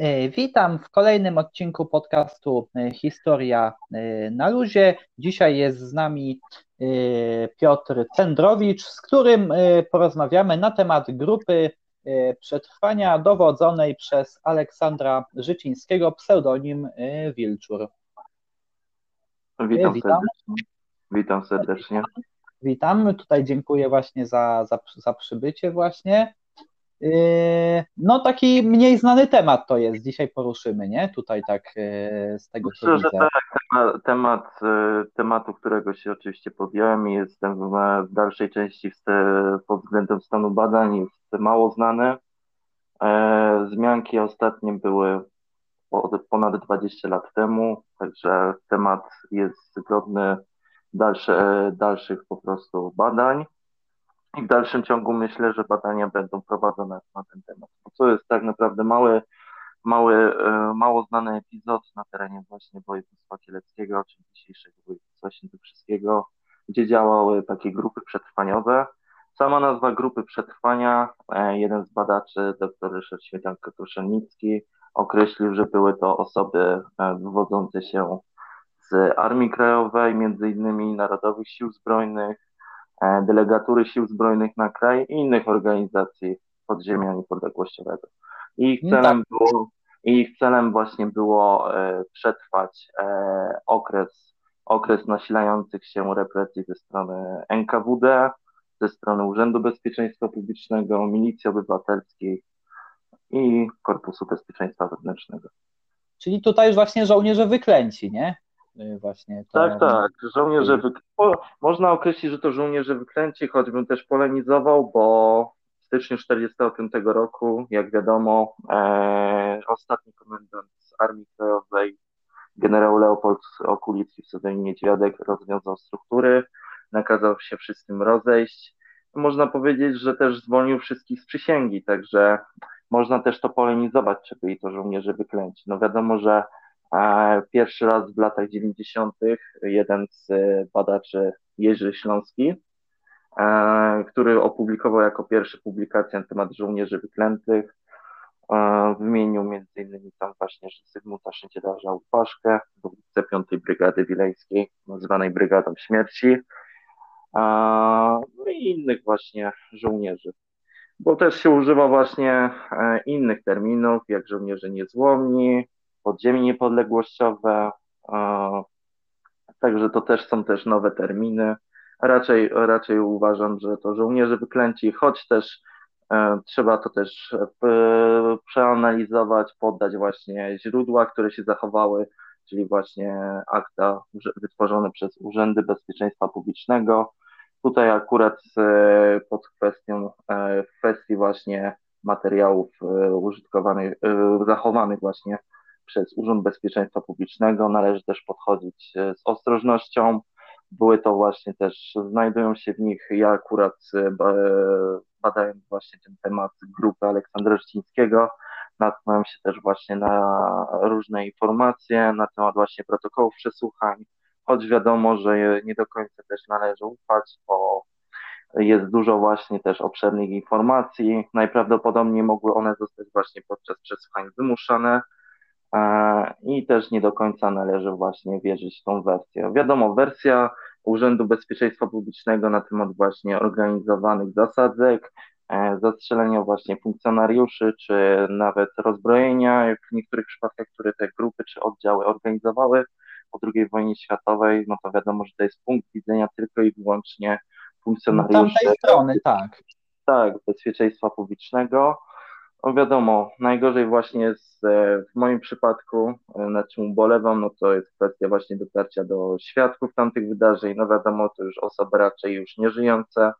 E, witam w kolejnym odcinku podcastu e, Historia e, na luzie. Dzisiaj jest z nami Piotr Cendrowicz, z którym porozmawiamy na temat grupy przetrwania dowodzonej przez Aleksandra Życińskiego, pseudonim Wilczur. Witam, witam. serdecznie. Witam serdecznie. Witam, tutaj dziękuję właśnie za, za, za przybycie właśnie. Yy, no taki mniej znany temat to jest, dzisiaj poruszymy, nie? Tutaj tak yy, z tego co Myślę, widzę. Że tak, temat, yy, tematu, którego się oczywiście podjąłem i jestem w dalszej części pod względem stanu badań jest mało znany. Zmianki ostatnie były ponad 20 lat temu, także temat jest godny dalsze, dalszych po prostu badań. I w dalszym ciągu myślę, że badania będą prowadzone na ten temat. Co jest tak naprawdę mały, mały, e, mało znany epizod na terenie właśnie województwa kieleckiego, czyli dzisiejszego województwa świętokrzyskiego, gdzie działały takie grupy przetrwaniowe. Sama nazwa grupy przetrwania, e, jeden z badaczy, dr Ryszard Śmietanko-Kruszelnicki, określił, że były to osoby e, wywodzące się z Armii Krajowej, między innymi Narodowych Sił Zbrojnych, delegatury sił zbrojnych na kraj i innych organizacji podziemia niepodległościowego. I ich no celem, tak. było, i ich celem właśnie było e, przetrwać e, okres, okres nasilających się represji ze strony NKWD, ze strony Urzędu Bezpieczeństwa Publicznego, Milicji Obywatelskiej i Korpusu Bezpieczeństwa Wewnętrznego. Czyli tutaj już właśnie żołnierze wyklęci, nie? Y, właśnie. To... Tak, tak, żołnierze wyklęci. Można określić, że to żołnierze wyklęci, choćbym też polemizował, bo w styczniu 1945 roku, jak wiadomo, e, ostatni komendant Armii Krajowej, generał Leopold Okulicki w pseudonimie Niedźwiadek rozwiązał struktury, nakazał się wszystkim rozejść. Można powiedzieć, że też zwolnił wszystkich z przysięgi, także można też to polemizować, czy byli to żołnierze wyklęci. No wiadomo, że Pierwszy raz w latach 90. jeden z e, badaczy, Jerzy Śląski, e, który opublikował jako pierwszy publikację na temat żołnierzy wyklętych, e, wymienił innymi tam właśnie Zygmunta Szyndzielarza Łupaszkę, dowódcę 5 Brygady Wileńskiej, zwanej Brygadą Śmierci, no i innych właśnie żołnierzy. Bo też się używa właśnie innych terminów, jak żołnierze niezłomni, podziemie niepodległościowe, także to też są też nowe terminy. Raczej, raczej uważam, że to żołnierze wyklęci, choć też e, trzeba to też e, przeanalizować, poddać właśnie źródła, które się zachowały, czyli właśnie akta wytworzone przez Urzędy Bezpieczeństwa Publicznego. Tutaj akurat e, pod kwestią, w kwestii właśnie materiałów użytkowanych, zachowanych właśnie przez Urząd Bezpieczeństwa Publicznego. Należy też podchodzić e, z ostrożnością. Były to właśnie też, znajdują się w nich, ja akurat e, badając właśnie ten temat grupy Aleksandra Żcińskiego, natknąłem się też właśnie na różne informacje na temat właśnie protokołów przesłuchań, choć wiadomo, że nie do końca też należy ufać, bo jest dużo właśnie też obszernych informacji. Najprawdopodobniej mogły one zostać właśnie podczas przesłuchań wymuszane, i też nie do końca należy właśnie wierzyć w tą wersję. Wiadomo, wersja Urzędu Bezpieczeństwa Publicznego na temat właśnie organizowanych zasadzek, e, zastrzelenia właśnie funkcjonariuszy, czy nawet rozbrojenia w niektórych przypadkach, które te grupy czy oddziały organizowały po II wojnie światowej, no to wiadomo, że to jest punkt widzenia tylko i wyłącznie funkcjonariuszy. No tamtej strony, tak. Tak, bezpieczeństwa publicznego. No wiadomo, najgorzej właśnie jest w moim przypadku, e, na czym ubolewam, no to jest kwestia właśnie dotarcia do świadków tamtych wydarzeń. No wiadomo, to już osoby raczej już nieżyjące,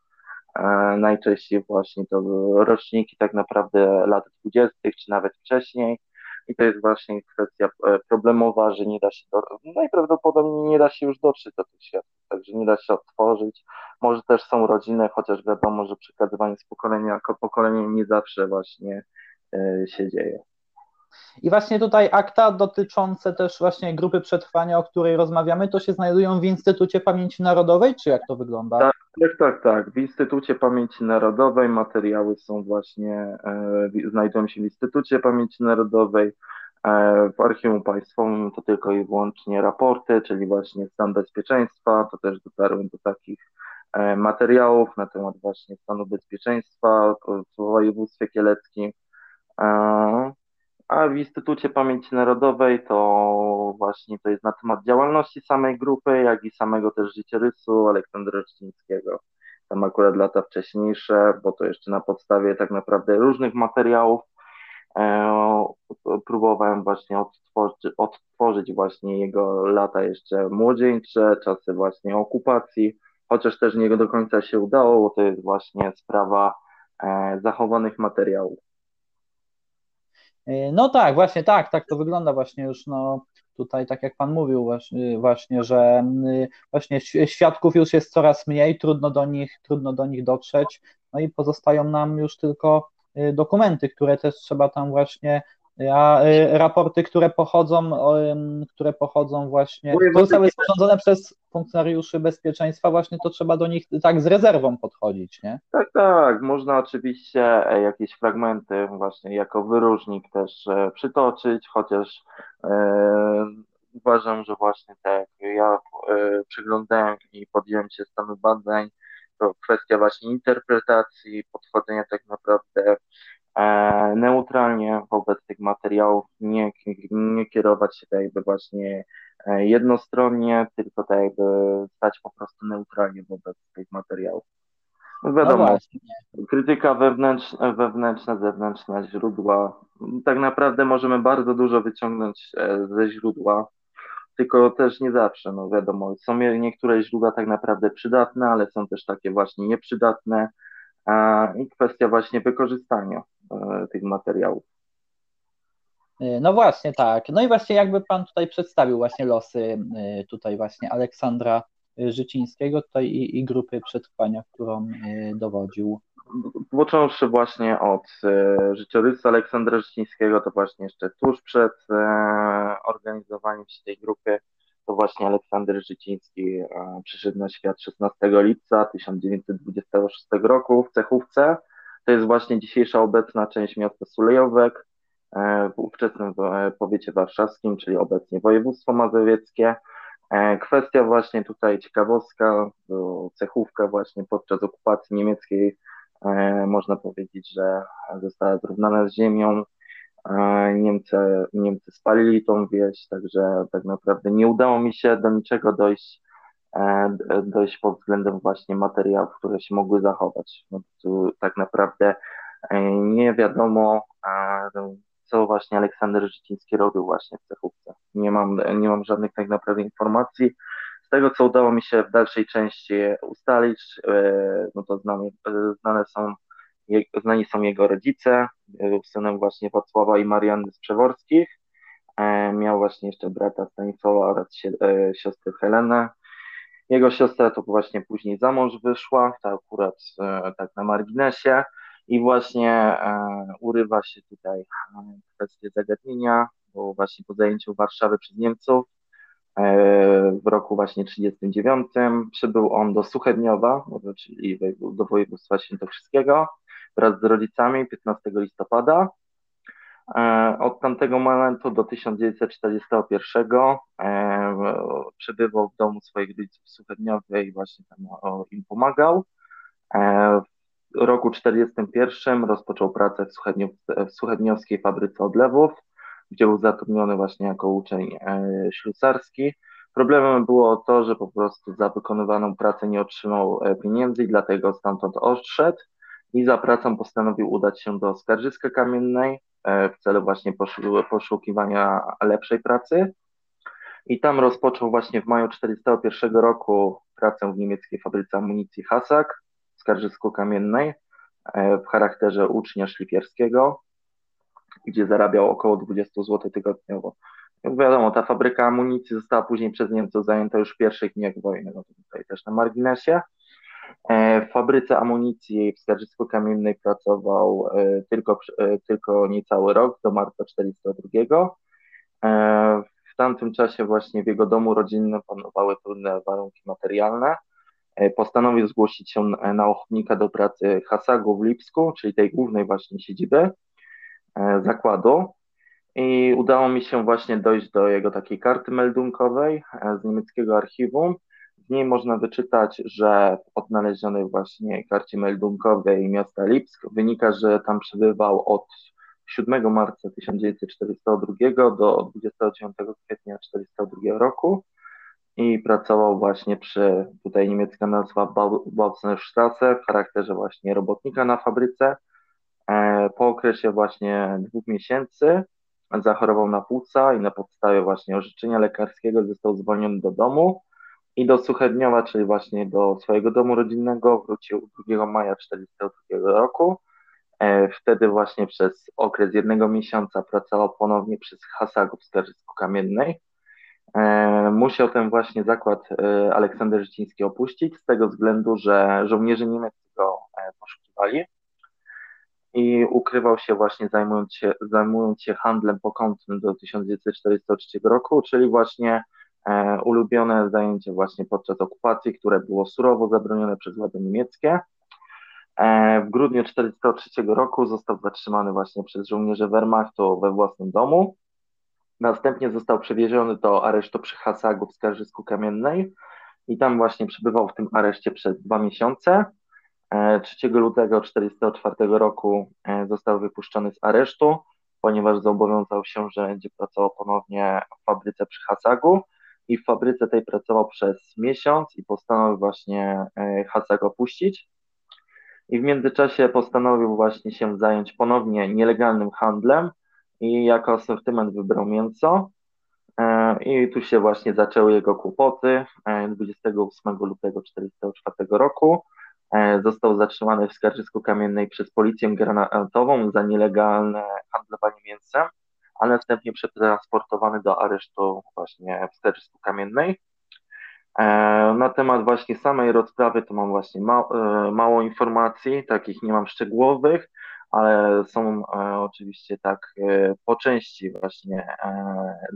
e, najczęściej właśnie to roczniki tak naprawdę lat 20. czy nawet wcześniej. I to jest właśnie kwestia problemowa, że nie da się, do, najprawdopodobniej nie da się już dotrzeć do tych świadków, także nie da się odtworzyć. Może też są rodziny, chociaż wiadomo, że przekazywanie z pokolenia jako pokolenie nie zawsze właśnie y, się dzieje. I właśnie tutaj akta dotyczące też właśnie grupy przetrwania, o której rozmawiamy, to się znajdują w Instytucie Pamięci Narodowej, czy jak to wygląda? Tak, tak, tak. tak. W Instytucie Pamięci Narodowej materiały są właśnie, e, znajdują się w Instytucie Pamięci Narodowej, e, w Archiwum Państwowym to tylko i wyłącznie raporty, czyli właśnie stan bezpieczeństwa, to też dotarłem do takich e, materiałów na temat właśnie stanu bezpieczeństwa w województwie kieleckim. A w Instytucie Pamięci Narodowej to właśnie to jest na temat działalności samej grupy, jak i samego też życiorysu Aleksandra Czcińskiego. Tam akurat lata wcześniejsze, bo to jeszcze na podstawie tak naprawdę różnych materiałów e, próbowałem właśnie odtworzyć, odtworzyć właśnie jego lata jeszcze młodzieńcze, czasy właśnie okupacji, chociaż też nie do końca się udało, bo to jest właśnie sprawa e, zachowanych materiałów. E, no tak, właśnie tak, tak to wygląda właśnie już no tutaj, tak jak Pan mówił właśnie, właśnie, że właśnie świadków już jest coraz mniej, trudno do nich, trudno do nich dotrzeć, no i pozostają nam już tylko y, dokumenty, które też trzeba tam właśnie a y, raporty, które pochodzą, które pochodzą właśnie, zostały sporządzone przez funkcjonariuszy bezpieczeństwa, właśnie to trzeba do nich tak z rezerwą podchodzić, nie? Tak, tak. Można oczywiście e, jakieś fragmenty właśnie jako wyróżnik też e, przytoczyć, chociaż e, uważam, że właśnie tak ja przyglądałem i podjąłem się stanu badań, to kwestia właśnie interpretacji, podchodzenia tak naprawdę neutralnie wobec tych materiałów, nie, nie kierować się tak jakby właśnie e, jednostronnie, tylko tak jakby stać po prostu neutralnie wobec tych materiałów. No wiadomo, no krytyka wewnętrzna, wewnętrzna, zewnętrzna, źródła. Tak naprawdę możemy bardzo dużo wyciągnąć e, ze źródła, tylko też nie zawsze, no wiadomo, są niektóre źródła tak naprawdę przydatne, ale są też takie właśnie nieprzydatne i kwestia właśnie wykorzystania. E, tych materiałów. E, no właśnie, tak. No i właśnie jakby Pan tutaj przedstawił właśnie losy e, tutaj właśnie Aleksandra Życińskiego tutaj i, i grupy przetrwania, którą dowodził. Począwszy właśnie od życiorysu Aleksandra Życińskiego, to właśnie jeszcze tuż przed organizowaniem się tej grupy, to właśnie Aleksander Życiński przyszedł na świat 16 lipca 1926 roku w Cechówce to jest właśnie dzisiejsza obecna część miasta Sulejowek e, w ówczesnym e, powiecie warszawskim, czyli obecnie województwo mazowieckie. E, kwestia właśnie tutaj ciekawostka, cechówka właśnie podczas okupacji niemieckiej można powiedzieć, że została zrównana z ziemią. Niemcy, Niemcy spalili tą wieś, także tak naprawdę nie udało mi się do niczego dojść E, dojść pod względem właśnie materiałów, które się mogły zachować. No, tu tak naprawdę e, nie wiadomo, co właśnie Aleksander Życiński robił właśnie w cechówce. Nie mam, nie mam żadnych tak naprawdę informacji. Z tego, co udało mi się w dalszej części ustalić, e, no to znane, znane są, znani są jego rodzice, synem właśnie Wacława i Marianny z Przeworskich. Miał właśnie jeszcze brata Stanisława oraz siostrę Helenę. Jego siostra to właśnie później za mąż wyszła, to akurat e, tak na marginesie. I właśnie e, urywa się tutaj e, kwestie zagadnienia, bo właśnie po zajęciu Warszawy przez Niemców w roku właśnie 39 przybył on do Suchedniowa, czyli do województwa świętokrzyskiego wraz z rodzicami 15 listopada od tamtego momentu do 1941 e, przebywał w domu swoich rodziców w Suchedniowie i właśnie tam im pomagał. E, w roku 1941 rozpoczął pracę w, w Suchedniowskiej fabryce odlewów, gdzie był zatrudniony właśnie jako uczeń ślusarski. Problemem było to, że po prostu za wykonywaną pracę nie otrzymał pieniędzy i dlatego stamtąd odszedł i za pracą postanowił udać się do Skarżyska Kamiennej, E, w celu właśnie poszukiwania lepszej pracy. I tam rozpoczął właśnie w maju 1941 roku pracę w niemieckiej fabryce amunicji Hasak w Skarżysku-Kamiennej e, w charakterze ucznia szlifierskiego, gdzie zarabiał około 20 zł tygodniowo. Jak wiadomo, ta fabryka amunicji została później przez Niemców zajęta już w pierwszych dniach wojny, no tutaj też na marginesie. W fabryce amunicji w Skarżysku-Kamiennej pracował tylko, tylko niecały rok, do marca 1942. W tamtym czasie właśnie w jego domu rodzinnym panowały trudne warunki materialne. Postanowił zgłosić się na ochotnika do pracy Hasagu w Lipsku, czyli tej głównej właśnie siedziby zakładu i udało mi się właśnie dojść do jego takiej karty meldunkowej e, z niemieckiego archiwum. Niej można wyczytać, że w odnalezionej właśnie karcie meldunkowej miasta Lipsk wynika, że tam przebywał od 7 marca 1942 do 29 kwietnia 1942 roku i pracował właśnie przy, tutaj niemiecka nazwa Bautznerstrasse w charakterze właśnie robotnika na fabryce. E, po okresie właśnie dwóch miesięcy zachorował na płuca i na podstawie właśnie orzeczenia lekarskiego został zwolniony do domu i do Suchedniowa, czyli właśnie do swojego domu rodzinnego wrócił 2 maja 1942 roku. E, wtedy właśnie przez okres jednego miesiąca pracował ponownie przez Hasagów w Skarżysku Kamiennej. E, musiał ten właśnie zakład e, Aleksander Życiński opuścić z tego względu, że żołnierze niemieccy go poszukiwali i ukrywał się właśnie zajmując się, zajmując się handlem pokątnym do 1943 roku, czyli właśnie ulubione zajęcie właśnie podczas okupacji, które było surowo zabronione przez władze niemieckie. E, w grudniu 1943 roku został zatrzymany właśnie przez żołnierzy Wehrmachtu we własnym domu. Następnie został przewieziony do aresztu przy Hasagu w Skarżysku Kamiennej i tam właśnie przebywał w tym areszcie przez dwa miesiące. 3 lutego 1944 roku e, został wypuszczony z aresztu, ponieważ zobowiązał się, że będzie pracował ponownie w fabryce przy Hasagu i w fabryce tej pracował przez miesiąc i postanowił właśnie e, Hasag opuścić. I w międzyczasie postanowił właśnie się zająć ponownie nielegalnym handlem i jako asortyment wybrał e, I tu się właśnie zaczęły jego kłopoty 28 lutego 1944 roku. E, został zatrzymany w Skarżysku Kamiennej przez policję granatową za nielegalne handlowanie mięsem, a następnie przetransportowany do aresztu właśnie w Skarżysku Kamiennej. E, na temat właśnie samej rozprawy to mam właśnie e, mało informacji, takich nie mam szczegółowych, ale są oczywiście tak po części właśnie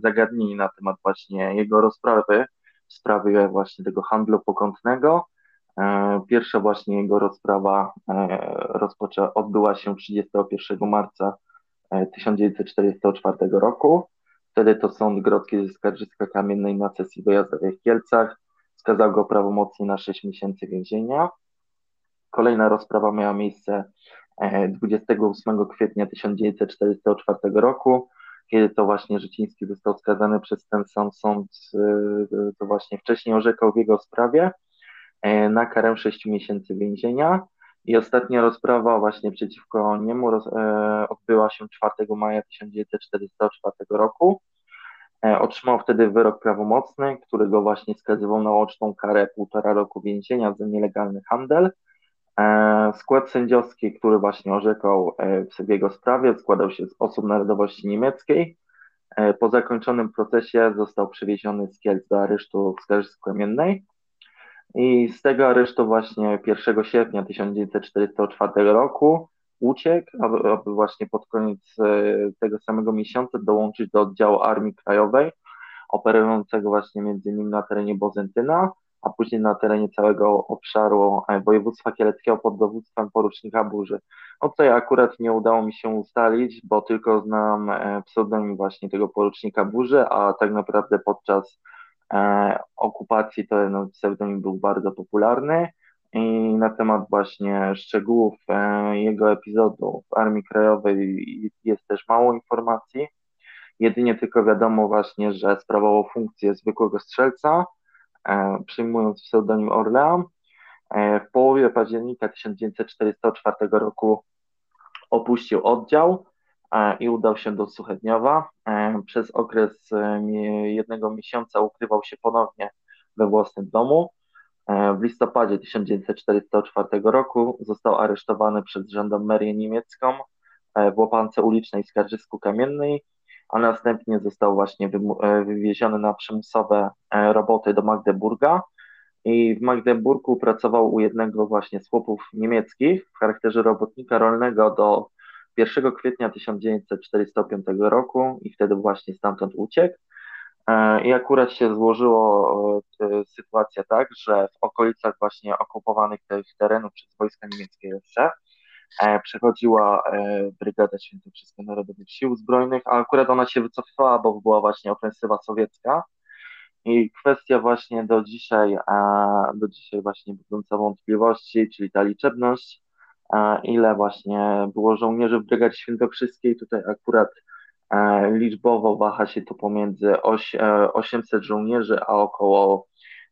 zagadnieni na temat właśnie jego rozprawy w sprawie właśnie tego handlu pokątnego E, pierwsza właśnie jego rozprawa e, rozpoczęła, odbyła się 31 marca 1944 e, roku. Wtedy to Sąd Grodzki ze Skarżyska Kamiennej na sesji wyjazdowej w Kielcach skazał go prawomocnie na 6 miesięcy więzienia. Kolejna rozprawa miała miejsce 28 kwietnia 1944 roku, kiedy to właśnie Życiński został skazany przez ten sam sąd, to właśnie wcześniej orzekał w jego sprawie. E, na karę 6 miesięcy więzienia. I ostatnia rozprawa właśnie przeciwko niemu roz, e, odbyła się 4 maja 1944 roku. E, otrzymał wtedy wyrok prawomocny, który go właśnie skazywał na łączną karę półtora roku więzienia za nielegalny handel. E, skład sędziowski, który właśnie orzekał e, w jego sprawie, składał się z osób narodowości niemieckiej. E, po zakończonym procesie został przewieziony z Kielc do aresztu w Skarżysku Kamiennej i z tego aresztu właśnie 1 sierpnia 1944 roku uciekł, aby, aby właśnie pod koniec e, tego samego miesiąca dołączyć do oddziału Armii Krajowej, operującego właśnie między innymi na terenie Bozentyna, a później na terenie całego obszaru e, województwa kieleckiego pod dowództwem porucznika Burzy. No tutaj akurat nie udało mi się ustalić, bo tylko znam e, pseudonim właśnie tego porucznika Burzy, a tak naprawdę podczas okupacji to no, pseudonim był bardzo popularny i na temat właśnie szczegółów e, jego epizodu w Armii Krajowej jest też mało informacji. Jedynie tylko wiadomo właśnie, że sprawował funkcję zwykłego strzelca, e, przyjmując pseudonim Orlean. W połowie października 1944 roku opuścił oddział i udał się do Suchedniowa. E, przez okres e, jednego miesiąca ukrywał się ponownie we własnym domu. E, w listopadzie 1944 roku został aresztowany przez żandarmerię niemiecką w łopance ulicznej Skarżysku Kamiennej, a następnie został właśnie wywieziony na przymusowe roboty do Magdeburga i w Magdeburgu pracował u jednego właśnie z chłopów niemieckich w charakterze robotnika rolnego do 1 kwietnia 1945 roku i wtedy właśnie stamtąd uciekł. E, I akurat się złożyło e, sytuacja tak, że w okolicach właśnie okupowanych tych terenów przez wojska niemieckie jeszcze e, przechodziła Brygada Świętokrzyska Narodowych Sił Zbrojnych, a akurat ona się wycofywała, bo była właśnie ofensywa sowiecka. I kwestia właśnie do dzisiaj, do dzisiaj właśnie budząca wątpliwości, czyli ta liczebność, ile właśnie było żołnierzy w Brygadzie Świętokrzyskiej, tutaj akurat E, liczbowo waha się to pomiędzy 800 e, żołnierzy, a około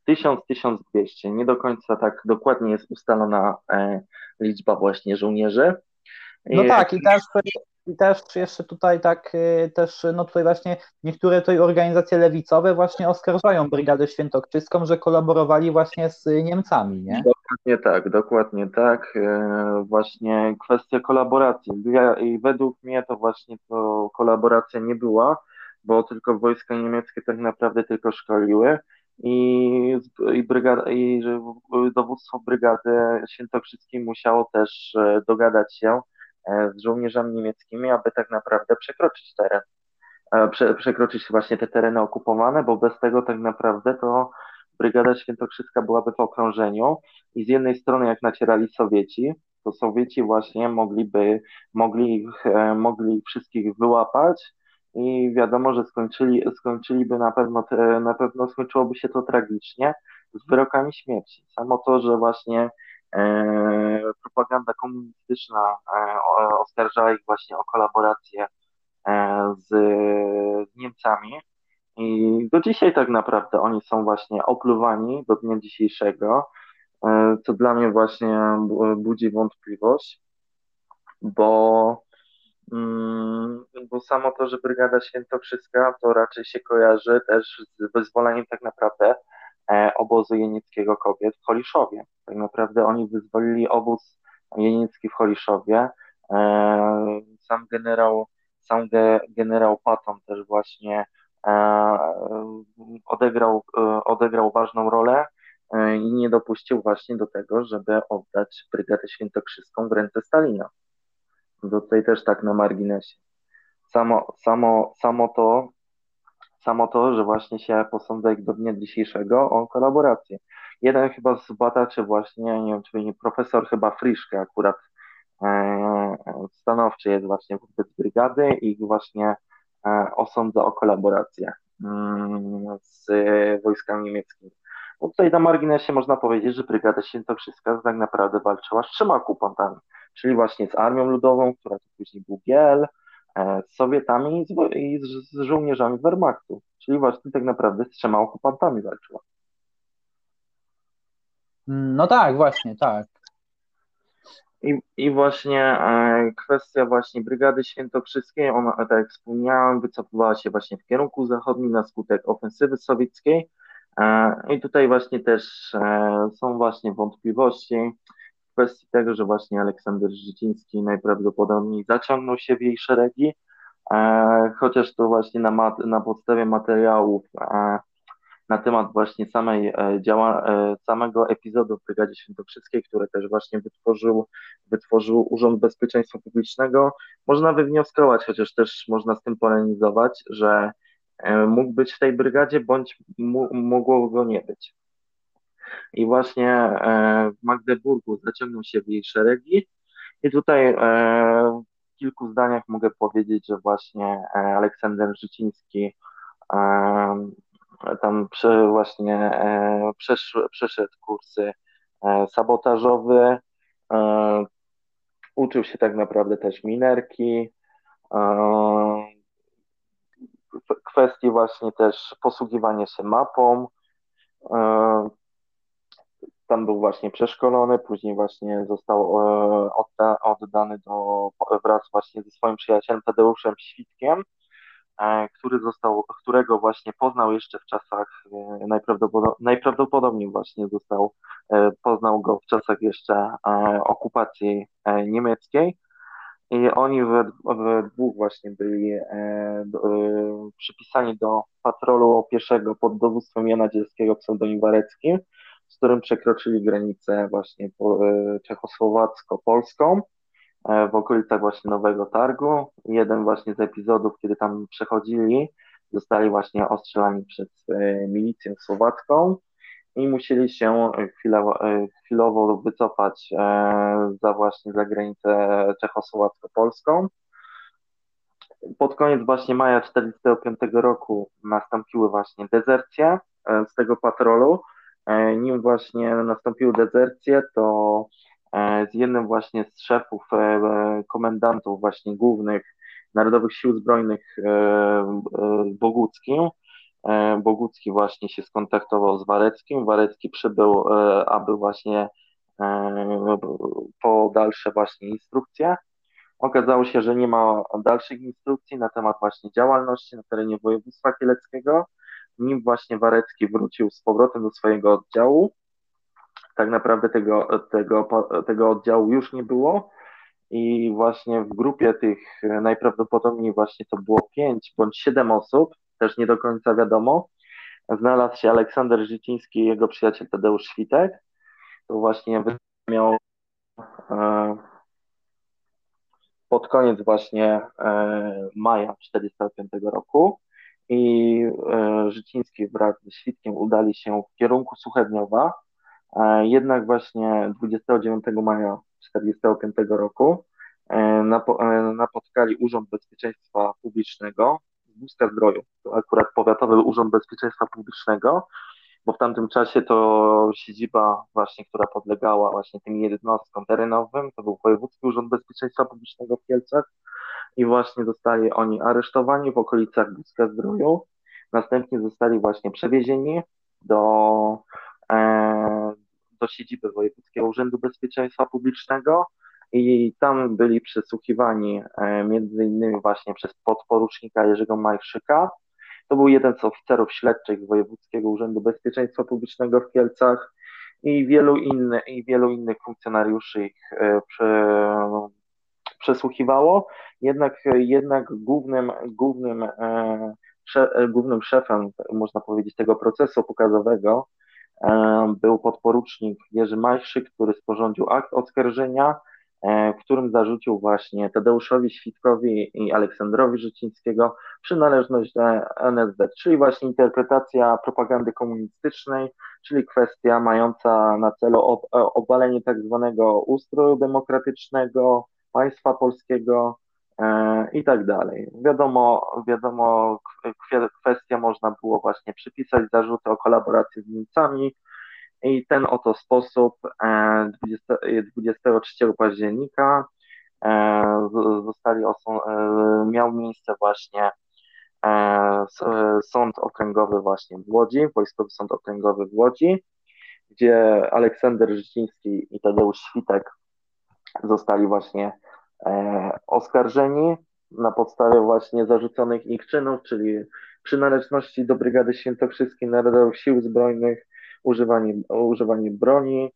1000-1200. Nie do końca tak dokładnie jest ustalona e, liczba właśnie żołnierzy. No tak, i też i też jeszcze tutaj tak, też no tutaj właśnie niektóre tutaj organizacje lewicowe właśnie oskarżają Brygadę Świętokrzyską, że kolaborowali właśnie z Niemcami, nie? Dokładnie tak, dokładnie tak. Y, właśnie kwestia kolaboracji. I według mnie to właśnie to kolaboracja nie była, bo tylko wojska niemieckie tak naprawdę tylko szkoliły i, i, brygada, i dowództwo Brygady Świętokrzyskiej musiało też e, dogadać się E, z żołnierzami niemieckimi, aby tak naprawdę przekroczyć teren, e, prze, przekroczyć właśnie te tereny okupowane, bo bez tego tak naprawdę to Brygada Świętokrzyska byłaby w okrążeniu i z jednej strony jak nacierali Sowieci, to Sowieci właśnie mogliby, mogli, ich, e, mogli wszystkich wyłapać i wiadomo, że skończyli, skończyliby na pewno, na pewno skończyłoby się to tragicznie z wyrokami śmierci. Samo to, że właśnie E, propaganda komunistyczna e, oskarżała ich właśnie o kolaborację e, z Niemcami. I do dzisiaj tak naprawdę oni są właśnie opluwani do dnia dzisiejszego, co dla mnie właśnie budzi wątpliwość, bo, mm, bo samo to, że Brygada Świętokrzyska to raczej się kojarzy też z wyzwoleniem tak naprawdę obozu jenieckiego kobiet w Holiszowie. Tak naprawdę oni wyzwolili obóz jeniecki w Holiszowie. E, sam generał, sam generał Patton też właśnie e, odegrał, e, odegrał ważną rolę i nie dopuścił właśnie do tego, żeby oddać Brygadę Świętokrzyską w ręce Stalina. Tutaj też tak na marginesie. Samo, samo, samo to, samo to, że właśnie się posądza ich do dnia dzisiejszego o kolaborację jeden chyba z badaczy właśnie, nie wiem, czy nie profesor chyba Friszke akurat e, stanowczy jest właśnie wobec brygady i właśnie e, osądza o kolaborację mm, z wojskami niemieckimi. Bo tutaj na marginesie można powiedzieć, że Brygada Świętokrzyska tak naprawdę walczyła z trzema okupantami, czyli właśnie z Armią Ludową, która to później był Giel, e, z Sowietami i z, z żołnierzami Wehrmachtu, czyli właśnie tak naprawdę z trzema okupantami walczyła. No tak, właśnie, tak. I, I właśnie e, kwestia właśnie Brygady Świętokrzyskiej, ona, tak jak wspomniałem, wycofywała się właśnie w kierunku zachodnim na skutek ofensywy sowieckiej. E, I tutaj właśnie też e, są właśnie wątpliwości w kwestii tego, że właśnie Aleksander Życiński najprawdopodobniej zaciągnął się w jej szeregi, chociaż to właśnie na, mat, na podstawie materiałów na temat właśnie samej e, działa, e, samego epizodu w Brygadzie Świętokrzyskiej, który też właśnie wytworzył, wytworzył Urząd Bezpieczeństwa Publicznego, można wywnioskować, chociaż też można z tym polemizować, że e, mógł być w tej brygadzie, bądź mogło go nie być. I właśnie w Magdeburgu zaciągnął się w jej szeregi i tutaj w kilku zdaniach mogę powiedzieć, że właśnie Aleksander Życiński tam właśnie e, przesz, przeszedł kursy e, sabotażowe, e, uczył się tak naprawdę też minerki, kwestii właśnie też posługiwania się mapą. Tam był właśnie przeszkolony, później właśnie został oddany do, wraz właśnie ze swoim przyjacielem Tadeuszem Świtkiem E, który został, którego właśnie poznał jeszcze w czasach, e, najprawdopodobniej, najprawdopodobniej właśnie został, e, poznał go w czasach jeszcze okupacji niemieckiej. I oni we, we dwóch właśnie byli przypisani do patrolu pieszego pod dowództwem Jana Dzielskiego, pseudonim Wareckim, z którym przekroczyli granicę właśnie czechosłowacko-polską w okolicach właśnie Nowego Targu. Jeden właśnie z epizodów, kiedy tam przechodzili, zostali właśnie ostrzelani przez milicję słowacką i musieli się chwilowo, chwilowo wycofać za właśnie za granicę czechosłowacko-polską pod koniec właśnie maja 1945 roku nastąpiły właśnie dezercje e, z tego patrolu. E, nim właśnie nastąpiły dezercje, to e, z jednym właśnie z szefów, komendantów właśnie głównych Narodowych Sił Zbrojnych Boguckim, Bogucki właśnie się skontaktował z Wareckim. Warecki przybył, aby właśnie po dalsze właśnie instrukcje. Okazało się, że nie ma dalszych instrukcji na temat właśnie działalności na terenie województwa kieleckiego. Nim właśnie Warecki wrócił z powrotem do swojego oddziału, tak naprawdę tego, tego, tego oddziału już nie było. I właśnie w grupie tych najprawdopodobniej właśnie to było pięć bądź siedem osób, też nie do końca wiadomo, znalazł się Aleksander Życiński i jego przyjaciel Tadeusz Świtek. To właśnie miał e, pod koniec właśnie e, maja 1945 roku. I e, Życiński wraz ze Świdkiem udali się w kierunku Suchedniowa, e, jednak właśnie 29 maja 1945 roku napotkali Urząd Bezpieczeństwa Publicznego z Buzka Zdroju, to akurat Powiatowy Urząd Bezpieczeństwa Publicznego, bo w tamtym czasie to siedziba właśnie, która podlegała właśnie tym jednostkom terenowym, to był Wojewódzki Urząd Bezpieczeństwa Publicznego w Kielcach i właśnie zostali oni aresztowani w okolicach Buzka Zdroju, następnie zostali właśnie przewiezieni do, e, do siedziby Wojewódzkiego Urzędu Bezpieczeństwa Publicznego i tam byli przesłuchiwani e, między innymi właśnie przez podporucznika Jerzego Majszyka, to był jeden z oficerów śledczych Wojewódzkiego Urzędu Bezpieczeństwa Publicznego w Kielcach i wielu, inny, i wielu innych funkcjonariuszy ich e, prze, przesłuchiwało. Jednak, jednak głównym, głównym, e, głównym szefem, można powiedzieć, tego procesu pokazowego był podporucznik Jerzy Majszyk, który sporządził akt oskarżenia E, w którym zarzucił właśnie Tadeuszowi Świdkowi i Aleksandrowi Życińskiego przynależność do NSD, czyli właśnie interpretacja propagandy komunistycznej, czyli kwestia mająca na celu obalenie tak zwanego ustroju demokratycznego, państwa polskiego e, i tak dalej. Wiadomo, wiadomo, kwestia można było właśnie przypisać zarzuty o kolaboracji z Niemcami, i ten oto sposób 20, e, 23 października e, zostali e, miał miejsce właśnie sąd okręgowy właśnie w Łodzi, Wojskowy Sąd Okręgowy w Łodzi, gdzie Aleksander Życiński i Tadeusz Świtek zostali właśnie oskarżeni na podstawie właśnie zarzuconych ich czynów, czyli przynależności do Brygady Świętokrzyskiej Narodowych Sił Zbrojnych, używanie, używanie broni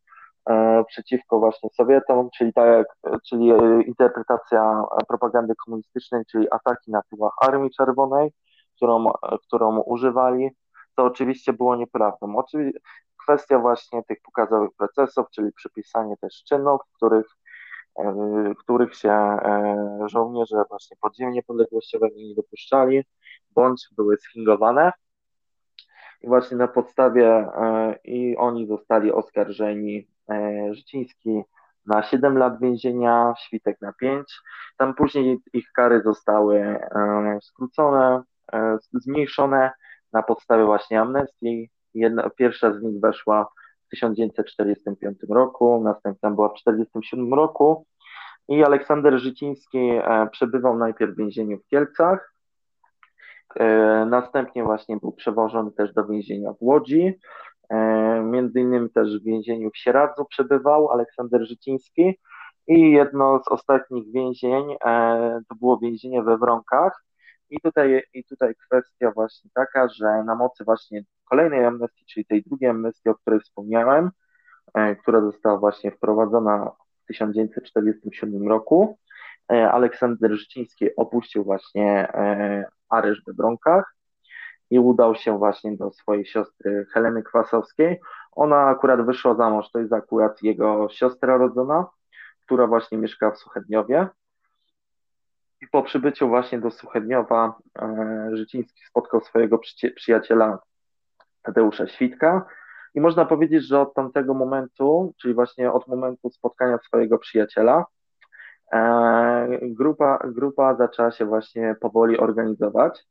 e, przeciwko właśnie Sowietom, czyli, tak jak, czyli e, interpretacja propagandy komunistycznej, czyli ataki na tyłach Armii Czerwonej, którą, którą używali, to oczywiście było nieprawdą. Oczywiście kwestia właśnie tych pokazowych procesów, czyli przypisanie też czynów, których, e, których się żołnierze właśnie podziemie niepodległościowego nie dopuszczali, bądź były sfingowane. I właśnie na podstawie e, i oni zostali oskarżeni e, Życiński na 7 lat więzienia, Świtek na 5. Tam później ich kary zostały e, skrócone, zmniejszone na podstawie właśnie amnestii. Jedna, pierwsza z nich weszła w 1945 roku, następna była w 1947 roku i Aleksander Życiński przebywał najpierw w więzieniu w Kielcach, E, następnie właśnie był przewożony też do więzienia w Łodzi. E, między innymi też w więzieniu w Sieradzu przebywał Aleksander Życiński. I jedno z ostatnich więzień e, to było więzienie we Wronkach. I tutaj, I tutaj kwestia właśnie taka, że na mocy właśnie kolejnej amnestii, czyli tej drugiej amnestii, o której wspomniałem, która została właśnie wprowadzona w 1947 roku, Aleksander Życiński opuścił właśnie areszt w Bronkach i udał się właśnie do swojej siostry Heleny Kwasowskiej. Ona akurat wyszła za mąż, to jest akurat jego siostra rodzona, która właśnie mieszka w Suchedniowie. I po przybyciu właśnie do Suchedniowa e, Życiński spotkał swojego przyjaciela Tadeusza Świtka. I można powiedzieć, że od tamtego momentu, czyli właśnie od momentu spotkania swojego przyjaciela, e, grupa, grupa zaczęła się właśnie powoli organizować.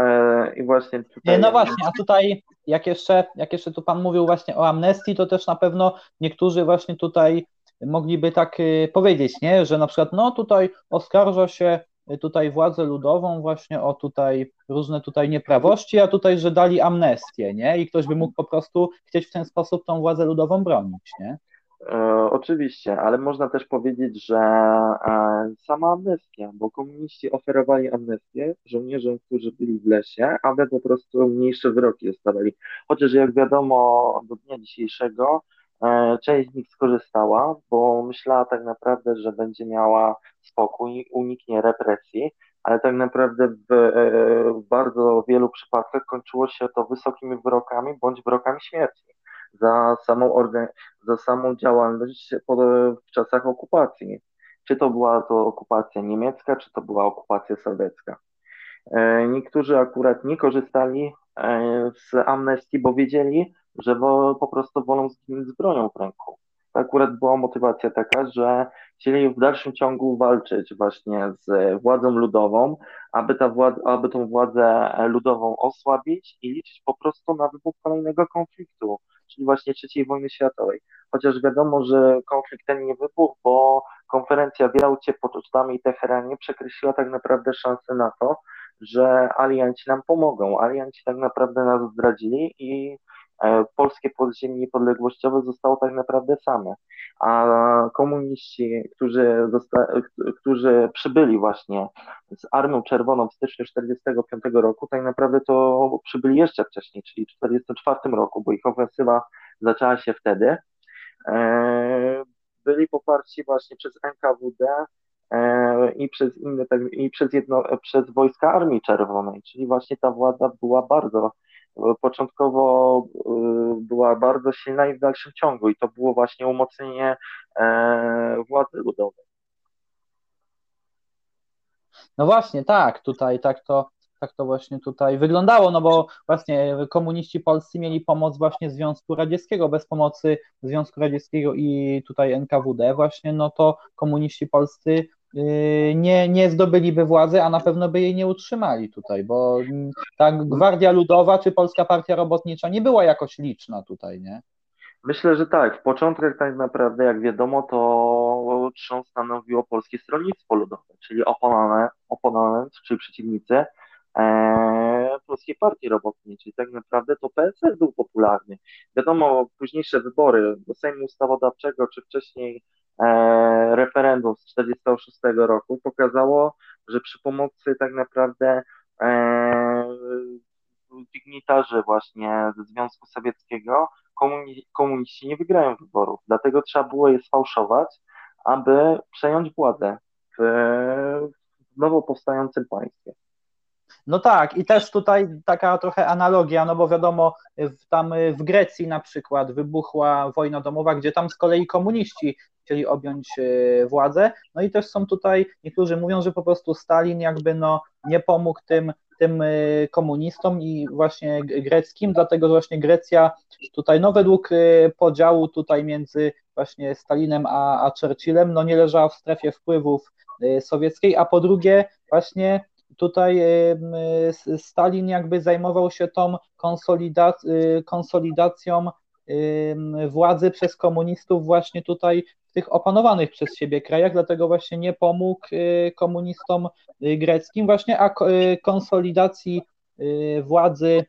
E, I właśnie tutaj... No właśnie, a tutaj jak jeszcze, jak jeszcze tu Pan mówił właśnie o amnestii, to też na pewno niektórzy właśnie tutaj mogliby tak y, powiedzieć, nie? że na przykład no tutaj oskarża się tutaj władzę ludową właśnie o tutaj różne tutaj nieprawości, a tutaj, że dali amnestię, nie? I ktoś by mógł po prostu chcieć w ten sposób tą władzę ludową bronić, nie? E, oczywiście, ale można też powiedzieć, że e, sama amnestia, bo komuniści oferowali amnestię żołnierzom, którzy byli w lesie, aby po prostu mniejsze wyroki dostawali. Chociaż jak wiadomo, do dnia dzisiejszego część z nich skorzystała, bo myślała tak naprawdę, że będzie miała spokój, uniknie represji, ale tak naprawdę w, w bardzo wielu przypadkach kończyło się to wysokimi wyrokami bądź wyrokami śmierci za samą, organ, za samą działalność w czasach okupacji. Czy to była to okupacja niemiecka, czy to była okupacja sowiecka. E, niektórzy akurat nie korzystali e, z amnestii, bo wiedzieli, że po prostu wolą zginąć z bronią w ręku. To akurat była motywacja taka, że chcieli w dalszym ciągu walczyć właśnie z władzą ludową, aby, ta władza, aby tą władzę ludową osłabić i liczyć po prostu na wybuch kolejnego konfliktu czyli właśnie III wojny światowej. Chociaż wiadomo, że konflikt ten nie wybuchł, bo konferencja w Jałcie pod Ucztami i Teheranie przekreśliła tak naprawdę szansę na to, że alianci nam pomogą. Alianci tak naprawdę nas zdradzili i polskie podziemie niepodległościowe zostało tak naprawdę same. A komuniści, którzy, zosta- którzy przybyli właśnie z Armią Czerwoną w styczniu 1945 roku, tak naprawdę to przybyli jeszcze wcześniej, czyli w 1944 roku, bo ich ofensywa zaczęła się wtedy. E, byli poparci właśnie przez NKWD e, i przez inne, tak, i przez, jedno, przez wojska Armii Czerwonej, czyli właśnie ta władza była bardzo początkowo y, była bardzo silna i w dalszym ciągu i to było właśnie umocnienie e, władzy ludowej. No właśnie, tak, tutaj tak to, tak to właśnie tutaj wyglądało, no bo właśnie komuniści polscy mieli pomoc właśnie Związku Radzieckiego, bez pomocy Związku Radzieckiego i tutaj NKWD właśnie, no to komuniści polscy nie, nie zdobyliby władzy, a na pewno by jej nie utrzymali tutaj, bo ta Gwardia Ludowa czy Polska Partia Robotnicza nie była jakoś liczna tutaj, nie? Myślę, że tak. W początkach tak naprawdę, jak wiadomo, to trzon stanowiło Polskie Stronnictwo Ludowe, czyli oponent, oponent czyli przeciwnicy e, Polskiej Partii Robotniczej. Tak naprawdę to PSL był popularny. Wiadomo, późniejsze wybory do Sejmu Ustawodawczego, czy wcześniej referendum z 1946 roku pokazało, że przy pomocy tak naprawdę e, dygnitarzy właśnie ze Związku Sowieckiego komuni komuniści nie wygrają wyborów. Dlatego trzeba było je sfałszować, aby przejąć władzę w, w nowo powstającym państwie. No tak, i też tutaj taka trochę analogia, no bo wiadomo, w, tam w Grecji na przykład wybuchła wojna domowa, gdzie tam z kolei komuniści chcieli objąć e, władzę. No i też są tutaj, niektórzy mówią, że po prostu Stalin jakby no nie pomógł tym, tym e, komunistom i właśnie greckim, dlatego że właśnie Grecja tutaj, no według podziału tutaj między właśnie Stalinem a, a Churchillem, no nie leżała w strefie wpływów sowieckiej, a po drugie właśnie tutaj Stalin jakby zajmował się tą konsolidac konsolidacją władzy przez komunistów właśnie tutaj w tych opanowanych przez siebie krajach, dlatego właśnie nie pomógł y, komunistom y, greckim właśnie, a y, konsolidacji władzy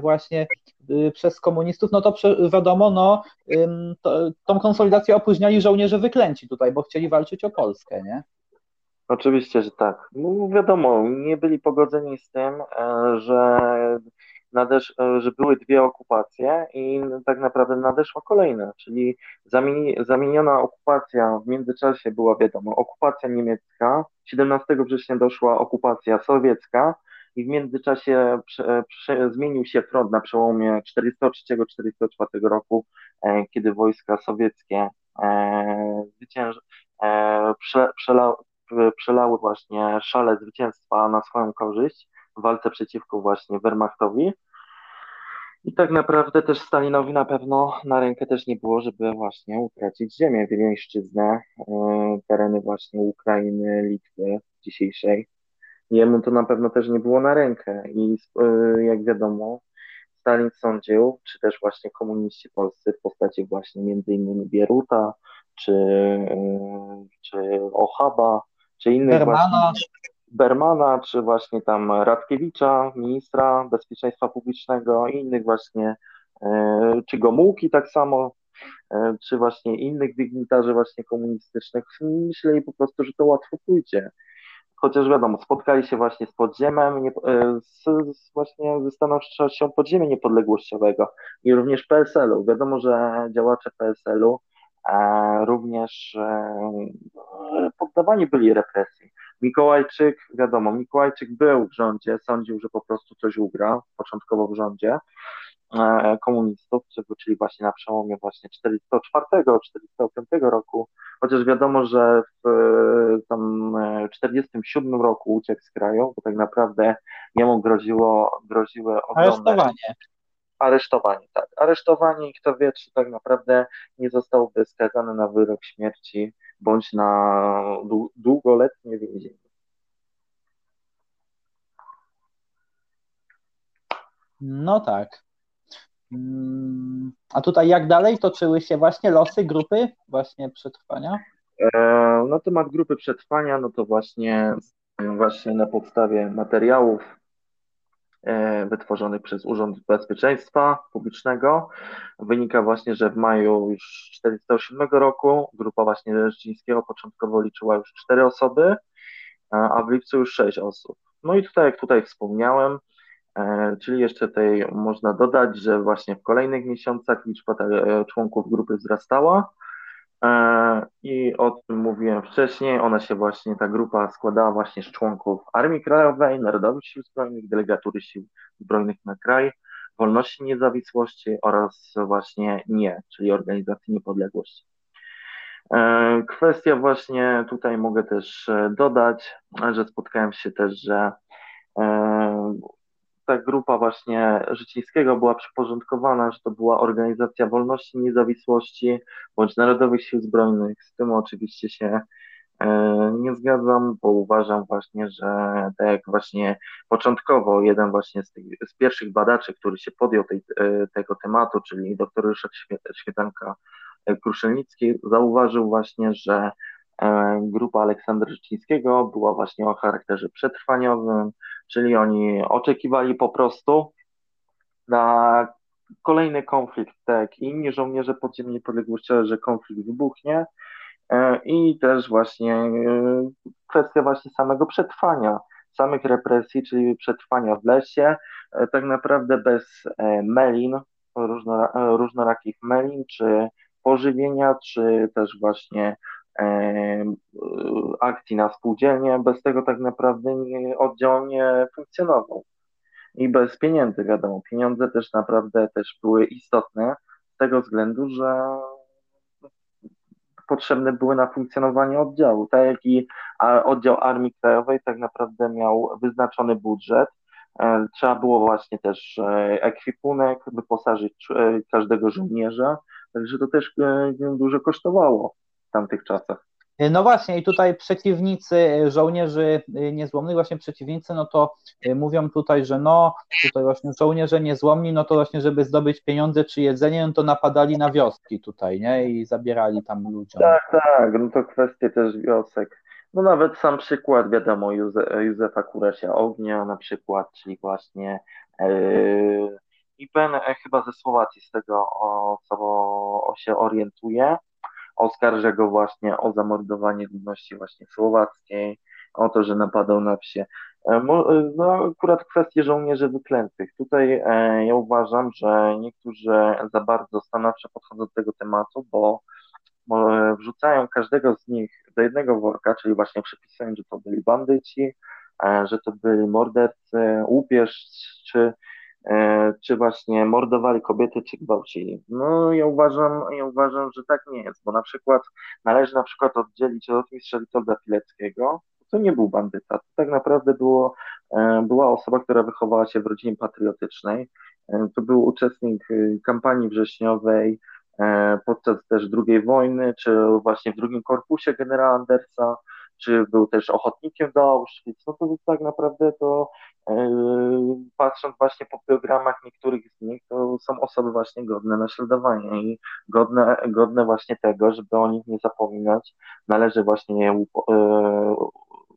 właśnie przez komunistów, no to wiadomo, no to, tą konsolidację opóźniali żołnierze wyklęci tutaj, bo chcieli walczyć o Polskę, nie? Oczywiście, że tak. No wiadomo, nie byli pogodzeni z tym, e, że nadesz, e, że były dwie okupacje i tak naprawdę nadeszła kolejna, czyli zamieni, zamieniona okupacja w międzyczasie była wiadomo, okupacja niemiecka, 17 września doszła okupacja sowiecka i w międzyczasie prze, prze, zmienił się front na przełomie 1943-1944 roku, e, kiedy wojska sowieckie e, zwycięż, e, prze, przela, przelały właśnie szale zwycięstwa na swoją korzyść w walce przeciwko właśnie Wehrmachtowi. I tak naprawdę też Stalinowi na pewno na rękę też nie było, żeby właśnie utracić ziemię, Wileńszczyznę, tereny właśnie Ukrainy, Litwy dzisiejszej jemu to na pewno też nie było na rękę i e, jak wiadomo, Stalin sądził, czy też właśnie komuniści polscy w postaci właśnie między innymi Bieruta, czy, e, czy Ochaba, czy innych Bermana. właśnie Bermana, czy właśnie tam Radkiewicza, ministra bezpieczeństwa publicznego i innych właśnie, e, czy Gomułki tak samo, czy właśnie innych dygnitarzy właśnie komunistycznych, myśleli po prostu, że to łatwo pójdzie chociaż wiadomo, spotkali się właśnie z podziemem, nie, e, z, z właśnie ze stanowczością podziemia niepodległościowego i również PSL-u. Wiadomo, że działacze PSL-u e, również e, poddawani byli represji. Mikołajczyk, wiadomo, Mikołajczyk był w rządzie, sądził, że po prostu coś ugra, początkowo w rządzie, E, komunistów, czyli właśnie na przełomie właśnie 404-405 roku, chociaż wiadomo, że w tam 47 e, roku uciekł z kraju, bo tak naprawdę jemu groziło, groziły ogromne... Aresztowanie. Aresztowanie, tak. Aresztowanie i kto wie, czy tak naprawdę nie zostałby skazany na wyrok śmierci bądź na długoletnie więzienie. No tak. Mm, a tutaj jak dalej toczyły się właśnie losy grupy właśnie przetrwania? Na temat grupy przetrwania, no to właśnie, właśnie na podstawie materiałów e, wytworzonych przez Urząd Bezpieczeństwa Publicznego wynika właśnie, że w maju już 1947 roku grupa właśnie Rzeczyńskiego początkowo liczyła już cztery osoby, a w lipcu już sześć osób. No i tutaj, jak tutaj wspomniałem, E, czyli jeszcze tutaj można dodać, że właśnie w kolejnych miesiącach liczba e, członków grupy wzrastała i o tym mówiłem wcześniej. Ona się właśnie, ta grupa składała właśnie z członków Armii Krajowej, Narodowych Sił Zbrojnych, Delegatury Sił Zbrojnych na kraj, Wolności Niezawisłości oraz właśnie NIE, czyli Organizacji Niepodległości. Kwestia właśnie tutaj mogę też dodać, że spotkałem się też, że ta grupa właśnie Życińskiego była przyporządkowana, że to była Organizacja Wolności Niezawisłości bądź Narodowych Sił Zbrojnych. Z tym oczywiście się e, nie zgadzam, bo uważam właśnie, że tak jak właśnie początkowo jeden właśnie z, tych, z pierwszych badaczy, który się podjął tej, e, tego tematu, czyli dr Ryszard Świetanka e, Kruszelnicki, zauważył właśnie, że grupa Aleksandra Życińskiego była właśnie o charakterze przetrwaniowym, czyli oni oczekiwali po prostu na kolejny konflikt, tak inni żołnierze podziemni niepodległościowe, że konflikt wybuchnie. E, i też właśnie e, kwestia właśnie samego przetrwania, samych represji, czyli przetrwania w lesie, e, tak naprawdę bez melin, różnorakich melin, czy pożywienia, czy też właśnie akcji na spółdzielnie, bez tego tak naprawdę oddział nie funkcjonował. I bez pieniędzy, wiadomo, pieniądze też naprawdę też były istotne z tego względu, że potrzebne były na funkcjonowanie oddziału. Tak jak i oddział Armii Krajowej tak naprawdę miał wyznaczony budżet. E, trzeba było właśnie też e, ekwipunek, wyposażyć e, każdego żołnierza, także to też dużo kosztowało tamtych czasach. No właśnie, i tutaj przeciwnicy żołnierzy niezłomnych, właśnie przeciwnicy, no to mówią tutaj, że no, tutaj właśnie żołnierze niezłomni, no to właśnie, żeby zdobyć pieniądze czy jedzenie, no to napadali na wioski tutaj, nie, i zabierali tam ludziom. Tak, tak, no to kwestie też wiosek. No nawet sam przykład, wiadomo, Józe, Józefa Kuresia Ognia na przykład, czyli właśnie yy, e, chyba ze Słowacji, z tego o, co się orientuje, oskarża go właśnie o zamordowanie ludności właśnie słowackiej, o to, że napadał na wsie. E, e, no, akurat kwestie żołnierzy wyklętych. Tutaj e, ja uważam, że niektórzy za bardzo stanowczo podchodzą do tego tematu, bo, wrzucają każdego z nich do jednego worka, czyli właśnie przypisują, że to byli bandyci, że to byli mordercy, łupieżczy, czy właśnie mordowali kobiety, czy gwałcili. No ja uważam, ja uważam, że tak nie jest, bo na przykład należy na przykład oddzielić rotmistrza Witolda Pileckiego, to nie był bandyta, to tak naprawdę było, była osoba, która wychowała się w rodzinie patriotycznej, to był uczestnik y, kampanii wrześniowej, e, podczas też II wojny, czy właśnie w drugim korpusie generała Andersa, czy był też ochotnikiem do Auschwitz, no to tak naprawdę to e, patrząc właśnie po programach niektórych z nich, to są osoby właśnie godne naśladowania i godne, godne właśnie tego, żeby o nich nie zapominać, należy właśnie je e,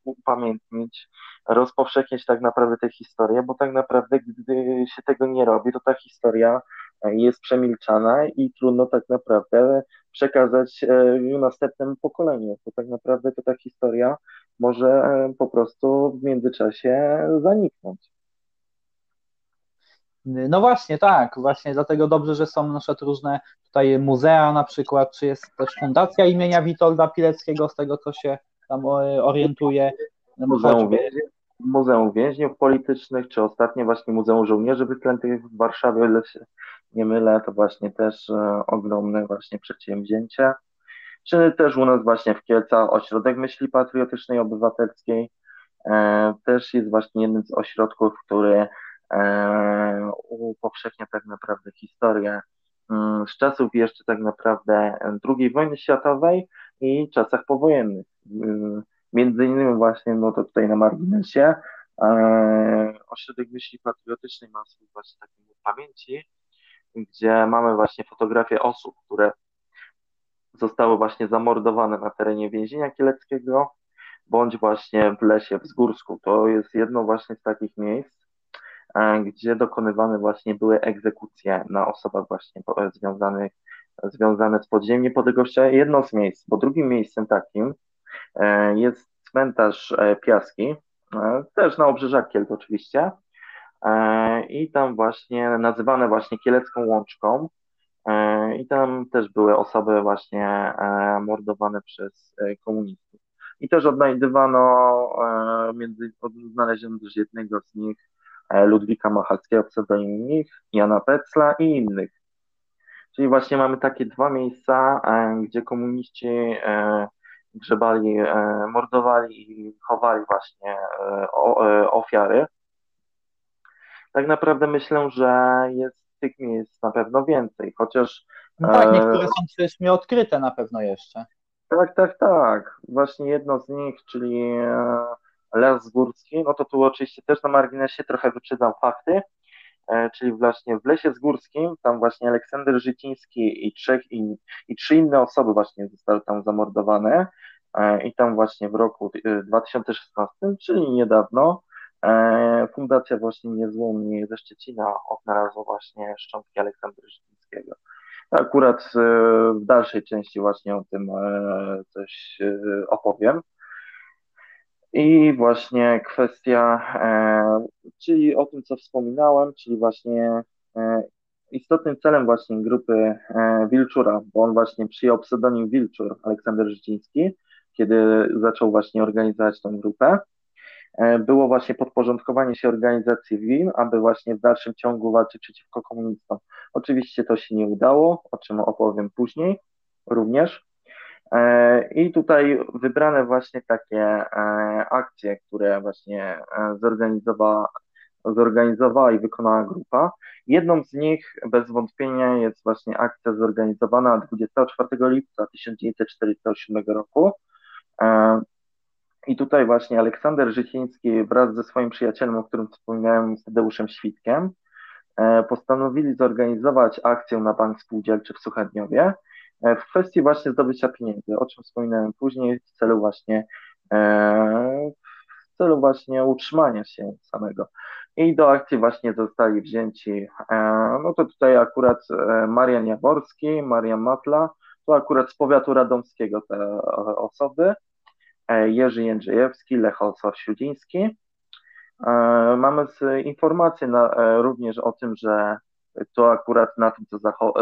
upamiętnić, rozpowszechniać tak naprawdę tę historię, bo tak naprawdę gdy się tego nie robi, to ta historia jest przemilczana i trudno tak naprawdę przekazać e, następnemu pokoleniu, bo tak naprawdę to ta historia może e, po prostu w międzyczasie zaniknąć. No właśnie, tak, właśnie dlatego dobrze, że są na przykład różne tutaj muzea na przykład, czy jest też fundacja imienia Witolda Pileckiego, z tego co się tam orientuje. Muzeum, Więźniów, Muzeum Więźniów Politycznych, czy ostatnie właśnie Muzeum Żołnierzy Wyklętych w Warszawie, nie mylę, to właśnie też e, ogromne właśnie przedsięwzięcie. Czy też u nas właśnie w Kielcach Ośrodek Myśli Patriotycznej Obywatelskiej, e, też jest właśnie jednym z ośrodków, który e, upowszechnia tak naprawdę historię mm, z czasów jeszcze tak naprawdę II wojny światowej i czasach powojennych. Mm, między innymi właśnie, no to tutaj na marginesie, Ośrodek Myśli Patriotycznej ma swój właśnie taki pamięci, gdzie mamy właśnie fotografie osób, które zostały właśnie zamordowane na terenie więzienia kieleckiego, bądź właśnie w lesie w Zgórsku. To jest jedno właśnie z takich miejsc, e, gdzie dokonywane właśnie były egzekucje na osobach właśnie związanych związane z podziemiem niepodległością. Jedno z miejsc, bo drugim miejscem takim e, jest cmentarz e, Piaski, też na obrzeżach Kielc oczywiście, i tam właśnie nazywane właśnie Kielecką Łączką i tam też były osoby właśnie mordowane przez komunistów. I też odnajdywano, między, znaleziono też jednego z nich, Ludwika Machalskiego, pseudonim Jana Pecla i innych. Czyli właśnie mamy takie dwa miejsca, e, gdzie komuniści e, grzebali, e, mordowali i chowali właśnie ofiary. Tak naprawdę myślę, że jest tych miejsc na pewno więcej, chociaż. No tak, niektóre są przecież nieodkryte na pewno jeszcze. Tak, tak, tak. Właśnie jedno z nich, czyli Las Górski, no to tu oczywiście też na marginesie trochę wyprzedzam fakty, E, czyli właśnie w Lesie Zgórskim, tam właśnie Aleksander Życiński i, trzech in, i trzy inne osoby właśnie zostały tam zamordowane e, i tam właśnie w roku 2016, e, czyli niedawno, Fundacja właśnie Niezłomni ze Szczecina odnalazła właśnie szczątki Aleksandra Życińskiego. Akurat w dalszej części właśnie o tym coś opowiem. I właśnie kwestia, e, czyli o tym, co wspominałem, czyli właśnie e, istotnym celem właśnie grupy e, Wilczura, bo on właśnie przyjął pseudonim Wilczur, Aleksander Życiński, kiedy zaczął właśnie organizować tą grupę, było właśnie podporządkowanie się organizacji WIN, aby właśnie w dalszym ciągu walczyć przeciwko komunistom. Oczywiście to się nie udało, o czym opowiem później również. E, I tutaj wybrane właśnie takie e, akcje, które właśnie e, zorganizowała, zorganizowała i wykonała grupa. Jedną z nich bez wątpienia jest właśnie akcja zorganizowana 24 lipca 1948 roku. I tutaj właśnie Aleksander Życiński wraz ze swoim przyjacielem, o którym wspomniałem, z Tadeuszem Świtkiem, postanowili zorganizować akcję na Bank Spółdzielczy w Suchedniowie, E, w kwestii właśnie zdobycia pieniędzy, o czym wspominałem później, w celu właśnie e, w celu właśnie utrzymania się samego. I do akcji właśnie zostali wzięci, e, no to tutaj akurat Marian Jaworski, Marian Matla, to akurat z powiatu radomskiego te osoby, Jerzy Jędrzejewski, Lech Osor-Siudziński. Mamy informacje na, również o tym, że to akurat na tym, co,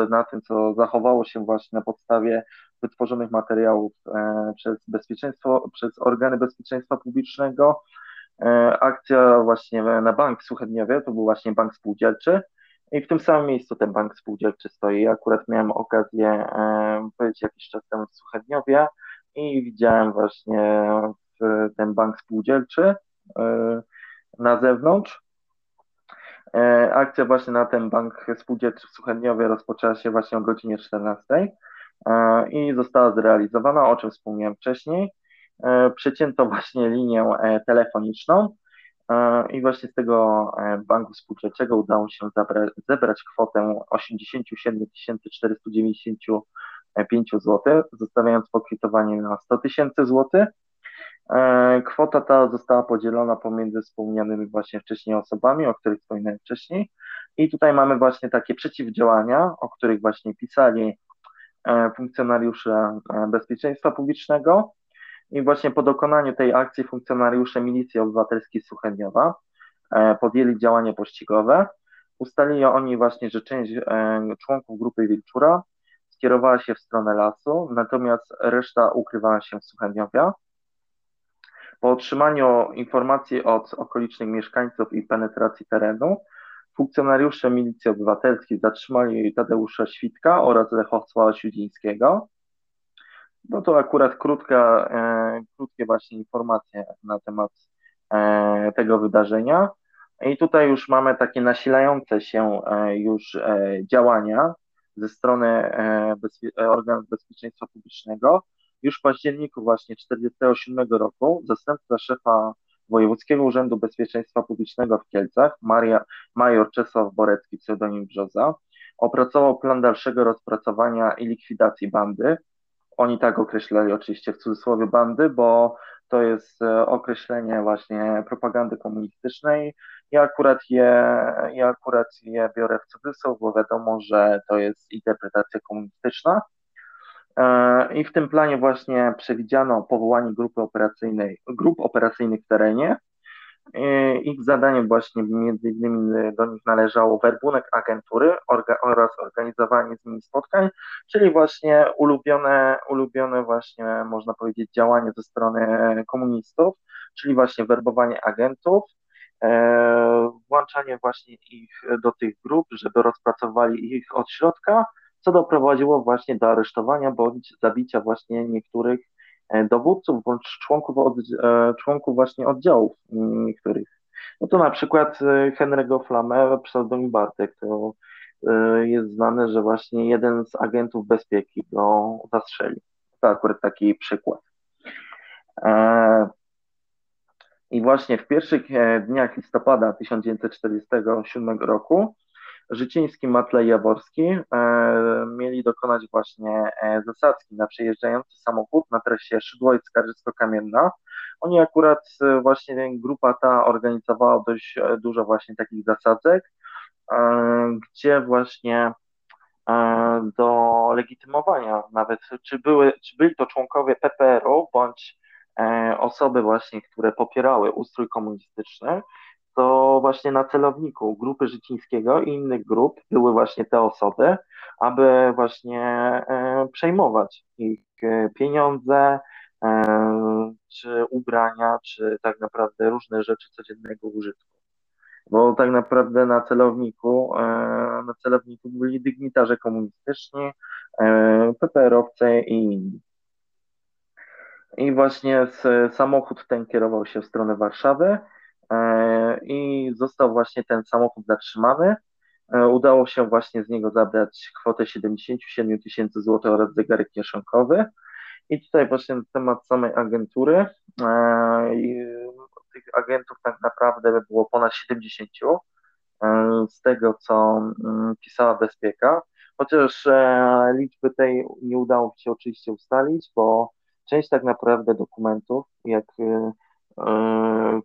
na tym, co zachowało się właśnie na podstawie wytworzonych materiałów e, przez bezpieczeństwo, przez organy bezpieczeństwa publicznego, Akcja właśnie na bank w Suchedniowie, to był właśnie bank spółdzielczy i w tym samym miejscu ten bank spółdzielczy stoi. Akurat miałem okazję być jakiś czas temu w Suchedniowie i widziałem właśnie ten bank spółdzielczy na zewnątrz. Akcja właśnie na ten bank spółdzielczy w Suchedniowie rozpoczęła się właśnie o godzinie 14 i została zrealizowana, o czym wspomniałem wcześniej. Przecięto właśnie linię telefoniczną i właśnie z tego banku spółdzielczego udało się zebrać kwotę 87 495 zł, zostawiając pokwitowanie na 100 tysięcy złotych. Kwota ta została podzielona pomiędzy wspomnianymi właśnie wcześniej osobami, o których wspominałem wcześniej. I tutaj mamy właśnie takie przeciwdziałania, o których właśnie pisali funkcjonariusze bezpieczeństwa publicznego. I właśnie po dokonaniu tej akcji funkcjonariusze Milicji Obywatelskiej Suchedniowa podjęli działania pościgowe. Ustalili oni właśnie, że część członków grupy Wilczura skierowała się w stronę lasu, natomiast reszta ukrywała się w Suchedniowie. Po otrzymaniu informacji od okolicznych mieszkańców i penetracji terenu, funkcjonariusze Milicji Obywatelskiej zatrzymali Tadeusza Świtka oraz Lechosława Siudzińskiego. No to akurat krótka, e, krótkie właśnie informacje na temat e, tego wydarzenia. I tutaj już mamy takie nasilające się e, już e, działania ze strony e, bezpie organów bezpieczeństwa publicznego. Już w październiku właśnie 1947 roku zastępca szefa Wojewódzkiego Urzędu Bezpieczeństwa Publicznego w Kielcach, Maria, major Czesław Borecki, pseudonim Brzoza, opracował plan dalszego rozpracowania i likwidacji bandy. Oni tak określali oczywiście w cudzysłowie bandy, bo to jest e, określenie właśnie propagandy komunistycznej. Ja akurat je, ja akurat je biorę w cudzysłów, bo wiadomo, że to jest interpretacja komunistyczna. E, I w tym planie właśnie przewidziano powołanie grupy operacyjnej, grup operacyjnych w terenie. E, ich zadaniem właśnie między innymi do nich należało werbunek agentury oraz organizowanie z nimi spotkań, czyli właśnie ulubione, ulubione właśnie można powiedzieć działanie ze strony komunistów, czyli właśnie werbowanie agentów, e, włączanie właśnie ich do tych grup, żeby rozpracowali ich od środka, co doprowadziło właśnie do aresztowania bądź zabicia właśnie niektórych e, dowódców bądź członków, od, e, członków właśnie oddziałów niektórych. No to na przykład e, Henry'ego Flamę, pseudonim Bartek, to jest znane, że właśnie jeden z agentów bezpieki go zastrzelił. To akurat taki przykład. I właśnie w pierwszych dniach listopada 1947 roku Życiński, Matlej Jaworski e, mieli dokonać właśnie e, zasadzki na przejeżdżający samochód na trasie Szydłowiec-Skarżysko-Kamienna. Oni akurat e, właśnie grupa ta organizowała dość dużo właśnie takich zasadzek, gdzie właśnie do legitymowania nawet, czy, były, czy byli to członkowie PPR-u, bądź osoby właśnie, które popierały ustrój komunistyczny, to właśnie na celowniku grupy Życińskiego i innych grup były właśnie te osoby, aby właśnie e, przejmować ich e, pieniądze, e, czy ubrania, czy tak naprawdę różne rzeczy codziennego użytku. Bo tak naprawdę na celowniku, na celowniku byli dygnitarze komunistyczni, PPR-owcy i inni. I właśnie samochód ten kierował się w stronę Warszawy, i został właśnie ten samochód zatrzymany. E, udało się właśnie z niego zabrać kwotę 77 tysięcy złotych oraz zegarek kieszonkowy. I tutaj właśnie temat samej agentury. E, tych agentów tak naprawdę było ponad 70 z tego, co mm, pisała Bezpieka. Chociaż liczby tej nie udało się oczywiście ustalić, bo część tak naprawdę dokumentów, jak E,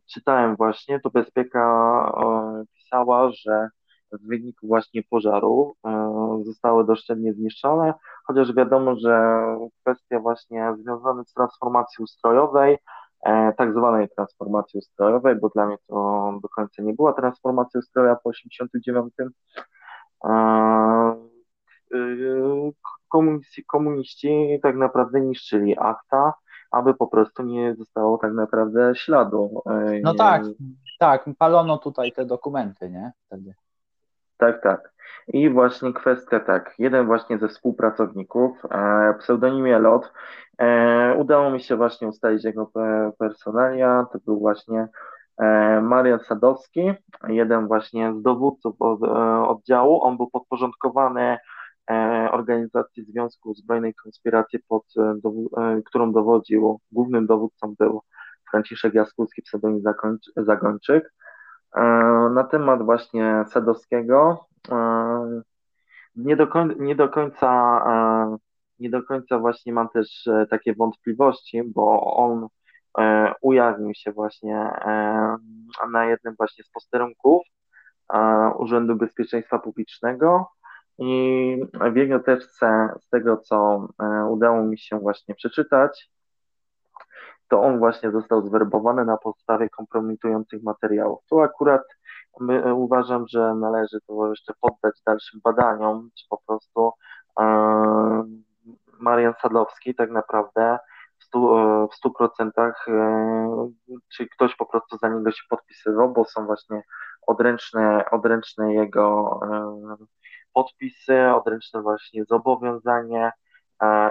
czytałem właśnie, to Bezpieka e, pisała, że w wyniku właśnie pożaru e, zostały doszczętnie zniszczone, chociaż wiadomo, że kwestia właśnie związana z transformacją ustrojowej, tak zwanej transformacji ustrojowej, bo dla mnie to do końca nie była transformacja ustrojowa po 89. Komuniści, komuniści tak naprawdę niszczyli akta, aby po prostu nie zostało tak naprawdę śladu. No tak, tak, palono tutaj te dokumenty, nie? Wtedy. Tak, tak. I właśnie kwestia tak, jeden właśnie ze współpracowników, e, pseudonimie Lot, e, udało mi się właśnie ustalić jego personalia, to był właśnie e, Marian Sadowski, jeden właśnie z dowódców od, oddziału, on był podporządkowany organizacji Związku Zbrojnej Konspiracji, pod, którą dowodził, głównym dowódcą był Franciszek Jaskólski, pseudonim Zagończyk. Na temat właśnie Sadowskiego nie do, końca, nie do końca e, nie do końca właśnie mam też e, takie wątpliwości, bo on e, ujawnił się właśnie na jednym właśnie z posterunków Urzędu Bezpieczeństwa Publicznego i w jego teczce z tego, co udało mi się właśnie przeczytać, to on właśnie został zwerbowany na podstawie kompromitujących materiałów. Tu akurat my, e, uważam, że należy to jeszcze poddać dalszym badaniom, czy po prostu e, Marian Sadlowski tak naprawdę w stu, e, w stu procentach, e, czy ktoś po prostu za niego się podpisywał, bo są właśnie odręczne, odręczne jego e, podpisy, odręczne właśnie zobowiązanie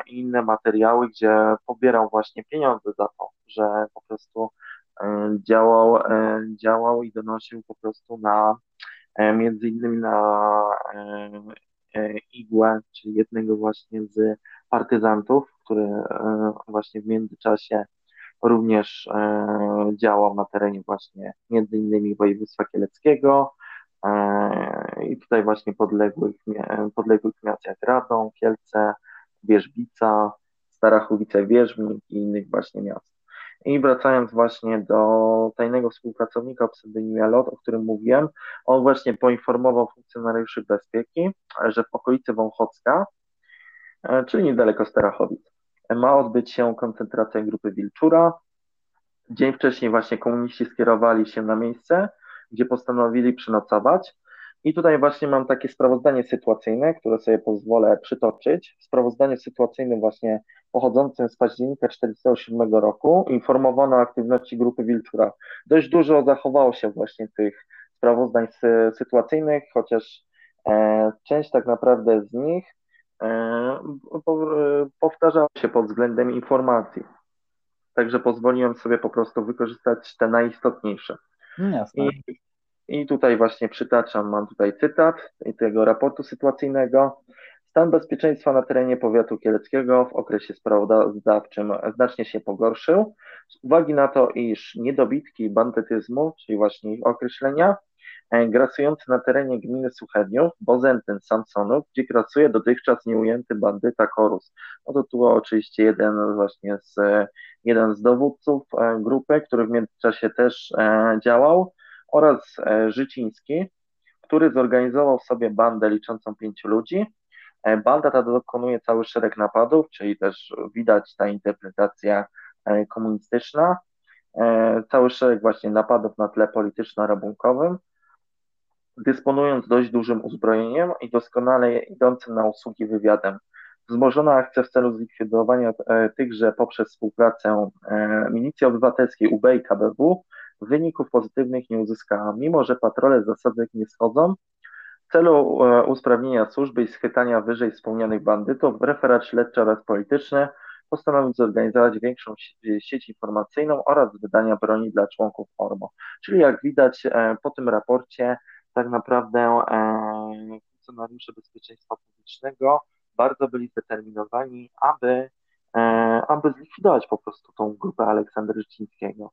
i inne materiały, gdzie pobierał właśnie pieniądze za to, że po prostu E, działał, e, działał i donosił po prostu na e, między innymi na igłę, czyli jednego właśnie z partyzantów, który właśnie w międzyczasie również działał na terenie właśnie między innymi województwa kieleckiego i tutaj właśnie podległych, podległych miast jak Radom, Kielce, Wierzbica, Starachowice, Wierzbnik i innych właśnie miast. I wracając właśnie do tajnego współpracownika o pseudonimie Lot, o którym mówiłem, on właśnie poinformował funkcjonariuszy bezpieki, że w okolicy Wąchocka, e, czyli niedaleko Starachowic, ma odbyć się koncentracja grupy Wilczura. Dzień wcześniej właśnie komuniści skierowali się na miejsce, gdzie postanowili przenocować. I tutaj właśnie mam takie sprawozdanie sytuacyjne, które sobie pozwolę przytoczyć. Sprawozdanie sytuacyjne właśnie pochodzącym z października 1947 roku informowano o aktywności grupy Wilczura. Dość dużo zachowało się właśnie tych sprawozdań sytuacyjnych, chociaż e, część tak naprawdę z nich e, powtarzała się pod względem informacji. Także pozwoliłem sobie po prostu wykorzystać te najistotniejsze. Jasne. I i tutaj właśnie przytaczam, mam tutaj cytat tego raportu sytuacyjnego. Stan bezpieczeństwa na terenie powiatu kieleckiego w okresie sprawozdawczym znacznie się pogorszył. Z uwagi na to, iż niedobitki bandytyzmu, czyli właśnie ich określenia, grasujący na terenie gminy Suchedniów, Bozentyn Samsonów, gdzie grasuje dotychczas nieujęty bandyta Korus. No to tu oczywiście jeden właśnie z, jeden z dowódców e, grupy, który w międzyczasie też e, działał, oraz e, Życiński, który zorganizował sobie bandę liczącą pięciu ludzi. E, banda ta dokonuje cały szereg napadów, czyli też widać ta interpretacja e, komunistyczna, cały szereg właśnie napadów na tle polityczno-rabunkowym, dysponując dość dużym uzbrojeniem i doskonale idącym na usługi wywiadem. Wzmożona akcja w celu zlikwidowania tychże poprzez współpracę milicji obywatelskiej UB i KBW wyników pozytywnych nie uzyskała, mimo że patrole zasadzek nie schodzą. W celu e, usprawnienia służby i schwytania wyżej wspomnianych bandytów, referat śledczy oraz polityczny postanowił zorganizować większą sieć informacyjną oraz wydania broni dla członków ORMO. Czyli jak widać e, po tym raporcie, tak naprawdę e, funkcjonariusze bezpieczeństwa publicznego bardzo byli zdeterminowani, aby, aby zlikwidować po prostu tą grupę Aleksandra Życińskiego.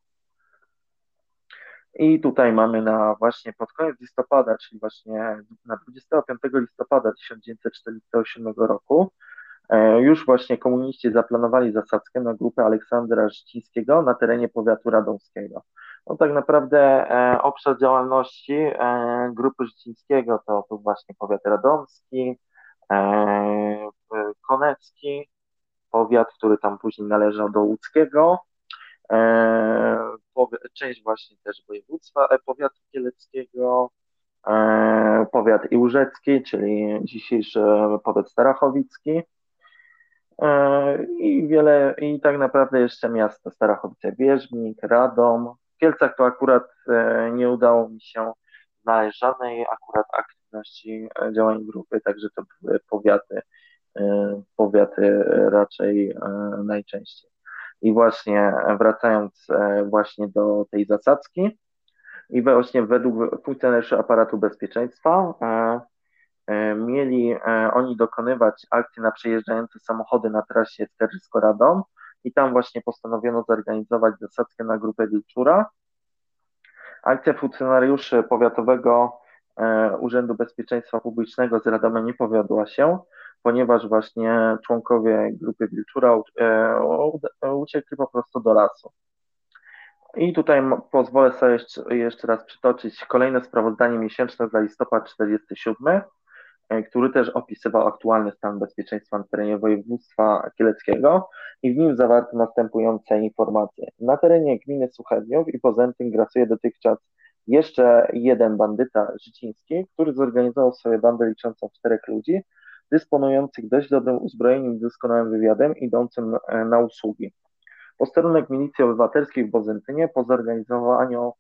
I tutaj mamy na właśnie pod koniec listopada, czyli właśnie na 25 listopada 1948 roku, e, już właśnie komuniści zaplanowali zasadzkę na grupę Aleksandra Życińskiego na terenie powiatu radomskiego. No tak naprawdę e, obszar działalności e, grupy Życińskiego to był właśnie powiat radomski, e, konecki, powiat, który tam później należał do łódzkiego, część właśnie też województwa powiatu kieleckiego, powiat iłżecki, czyli dzisiejszy powiat starachowicki. i wiele, i tak naprawdę jeszcze miasta Starachowice, Wierzbnik, Radom. W Kielcach to akurat nie udało mi się znaleźć żadnej akurat aktywności działań grupy, także to były powiaty, powiaty raczej najczęściej. I właśnie wracając właśnie do tej zasadzki, i właśnie według funkcjonariuszy aparatu bezpieczeństwa e, e, mieli e, oni dokonywać akcji na przejeżdżające samochody na trasie Skarżysko-Radom i tam właśnie postanowiono zorganizować zasadzkę na grupę Wilczura. Akcja funkcjonariuszy Powiatowego Urzędu Bezpieczeństwa Publicznego z Radoma nie powiodła się, ponieważ właśnie członkowie grupy Wilczura uciekli po prostu do lasu. I tutaj pozwolę sobie jeszcze, jeszcze raz przytoczyć kolejne sprawozdanie miesięczne za listopad 47, e, który też opisywał aktualny stan bezpieczeństwa na terenie województwa kieleckiego i w nim zawarto następujące informacje. Na terenie gminy Suchedniów i Pozentyn grasuje dotychczas jeszcze jeden bandyta życiński, który zorganizował sobie bandę liczącą czterech ludzi, dysponujących dość dobrym uzbrojeniem i doskonałym wywiadem, idącym e, na usługi. Posterunek Milicji Obywatelskiej w Bozentynie po zorganizowaniu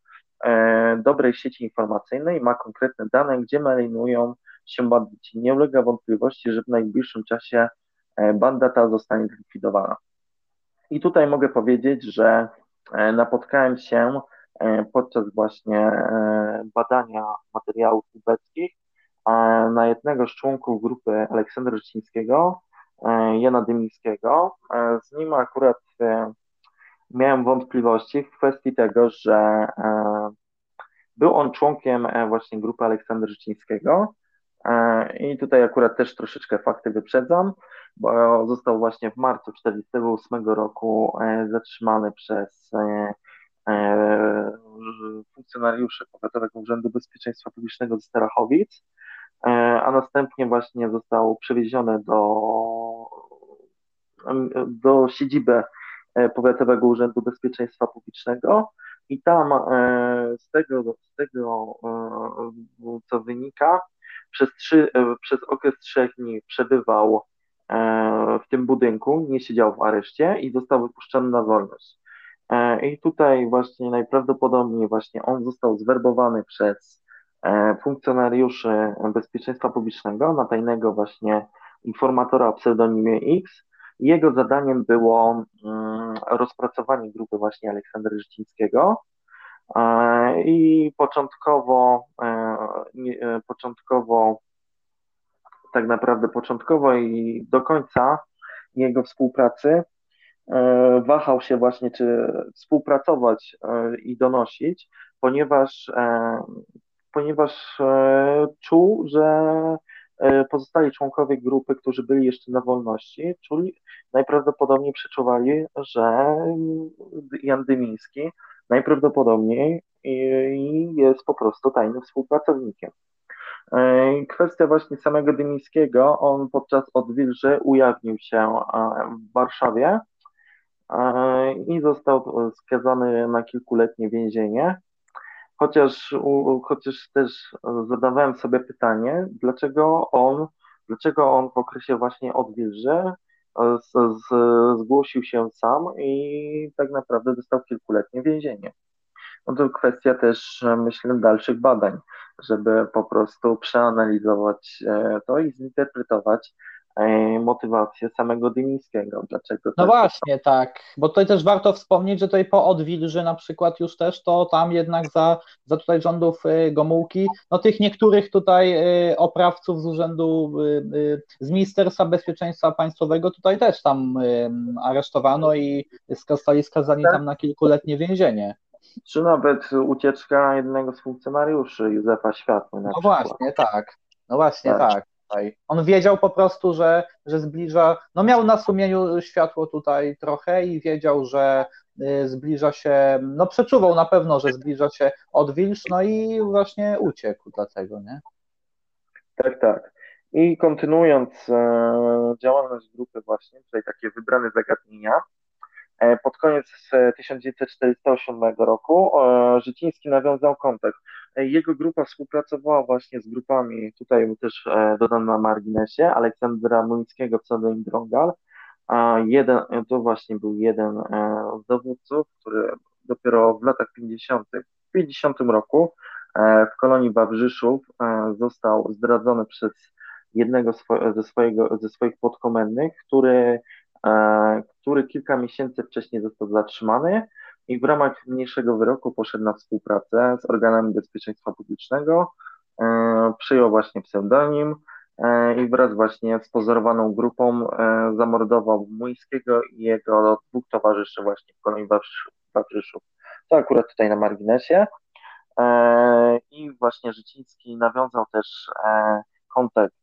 e, dobrej sieci informacyjnej ma konkretne dane, gdzie marinują się bandyci. Nie ulega wątpliwości, że w najbliższym czasie e, banda ta zostanie zlikwidowana. I tutaj mogę powiedzieć, że e, napotkałem się e, podczas właśnie badania materiałów ubeckich na jednego z członków grupy Aleksandra Rzecińskiego, Jana Dymińskiego. Z nim akurat miałem wątpliwości w kwestii tego, że był on członkiem właśnie grupy Aleksandra Życińskiego e, i tutaj akurat też troszeczkę fakty wyprzedzam, bo został właśnie w marcu 1948 roku zatrzymany przez funkcjonariuszy Powiatowego Urzędu Bezpieczeństwa Publicznego ze Starachowic, a następnie właśnie został przewieziony do, do siedziby E, Powiatowego Urzędu Bezpieczeństwa Publicznego i tam e, z tego, z tego e, co wynika, przez, trzy, przez okres trzech dni przebywał w tym budynku, nie siedział w areszcie i został wypuszczony na wolność. I tutaj właśnie najprawdopodobniej właśnie on został zwerbowany przez funkcjonariuszy bezpieczeństwa publicznego na tajnego właśnie informatora o pseudonimie X, jego zadaniem było mm, rozpracowanie grupy właśnie Aleksandra Życińskiego e, i początkowo, e, e, początkowo, tak naprawdę początkowo i do końca jego współpracy wahał się właśnie, czy współpracować i donosić, ponieważ, ponieważ czuł, że E, pozostali członkowie grupy, którzy byli jeszcze na wolności, czuli, najprawdopodobniej przeczuwali, że Jan Dymiński najprawdopodobniej jest po prostu tajnym współpracownikiem. E, kwestia właśnie samego Dymińskiego, on podczas odwilży ujawnił się w Warszawie e, i został skazany na kilkuletnie więzienie chociaż, chociaż też zadawałem sobie pytanie, dlaczego on, dlaczego on w okresie właśnie odwilży e, z, z, zgłosił się sam i tak naprawdę dostał kilkuletnie więzienie. No to kwestia też, myślę, dalszych badań, żeby po prostu przeanalizować e, to i zinterpretować, motywację samego Dymińskiego. Dlaczego no właśnie, tak, bo tutaj też warto wspomnieć, że tutaj po Odwilży na przykład już też, to tam jednak za, za tutaj rządów e, Gomułki, no tych niektórych tutaj e, oprawców z urzędu, z Ministerstwa Bezpieczeństwa Państwowego tutaj też tam aresztowano i zostali skazani tak. tam na kilkuletnie więzienie. Czy nawet ucieczka jednego z funkcjonariuszy Józefa Światły. no przykład. właśnie, tak. No właśnie, tak. tak tutaj. On wiedział po prostu, że, że zbliża, no miał na sumieniu światło tutaj trochę i wiedział, że y, zbliża się, no przeczuwał na pewno, że zbliża się odwilż, no i właśnie uciekł dlatego, nie? Tak, tak. I kontynuując e, działalność grupy właśnie, tutaj takie wybrane zagadnienia, E, pod koniec 1948 e, roku e, Życiński nawiązał kontakt. Jego grupa współpracowała właśnie z grupami, tutaj też dodam na marginesie, Aleksandra Muńskiego, pseudonim Drągal a jeden, to właśnie był jeden z dowódców, który dopiero w latach 50., w 50 roku w kolonii Wawrzyszów został zdradzony przez jednego ze, swojego, ze swoich podkomendnych, który, który kilka miesięcy wcześniej został zatrzymany i w ramach mniejszego wyroku poszedł na współpracę z organami bezpieczeństwa publicznego, e, przyjął właśnie pseudonim e, i wraz właśnie z pozorowaną grupą e, zamordował Młyńskiego i jego dwóch towarzyszy właśnie w kolonii Wawrzyszów. To akurat tutaj na marginesie. I właśnie Życiński nawiązał też kontakt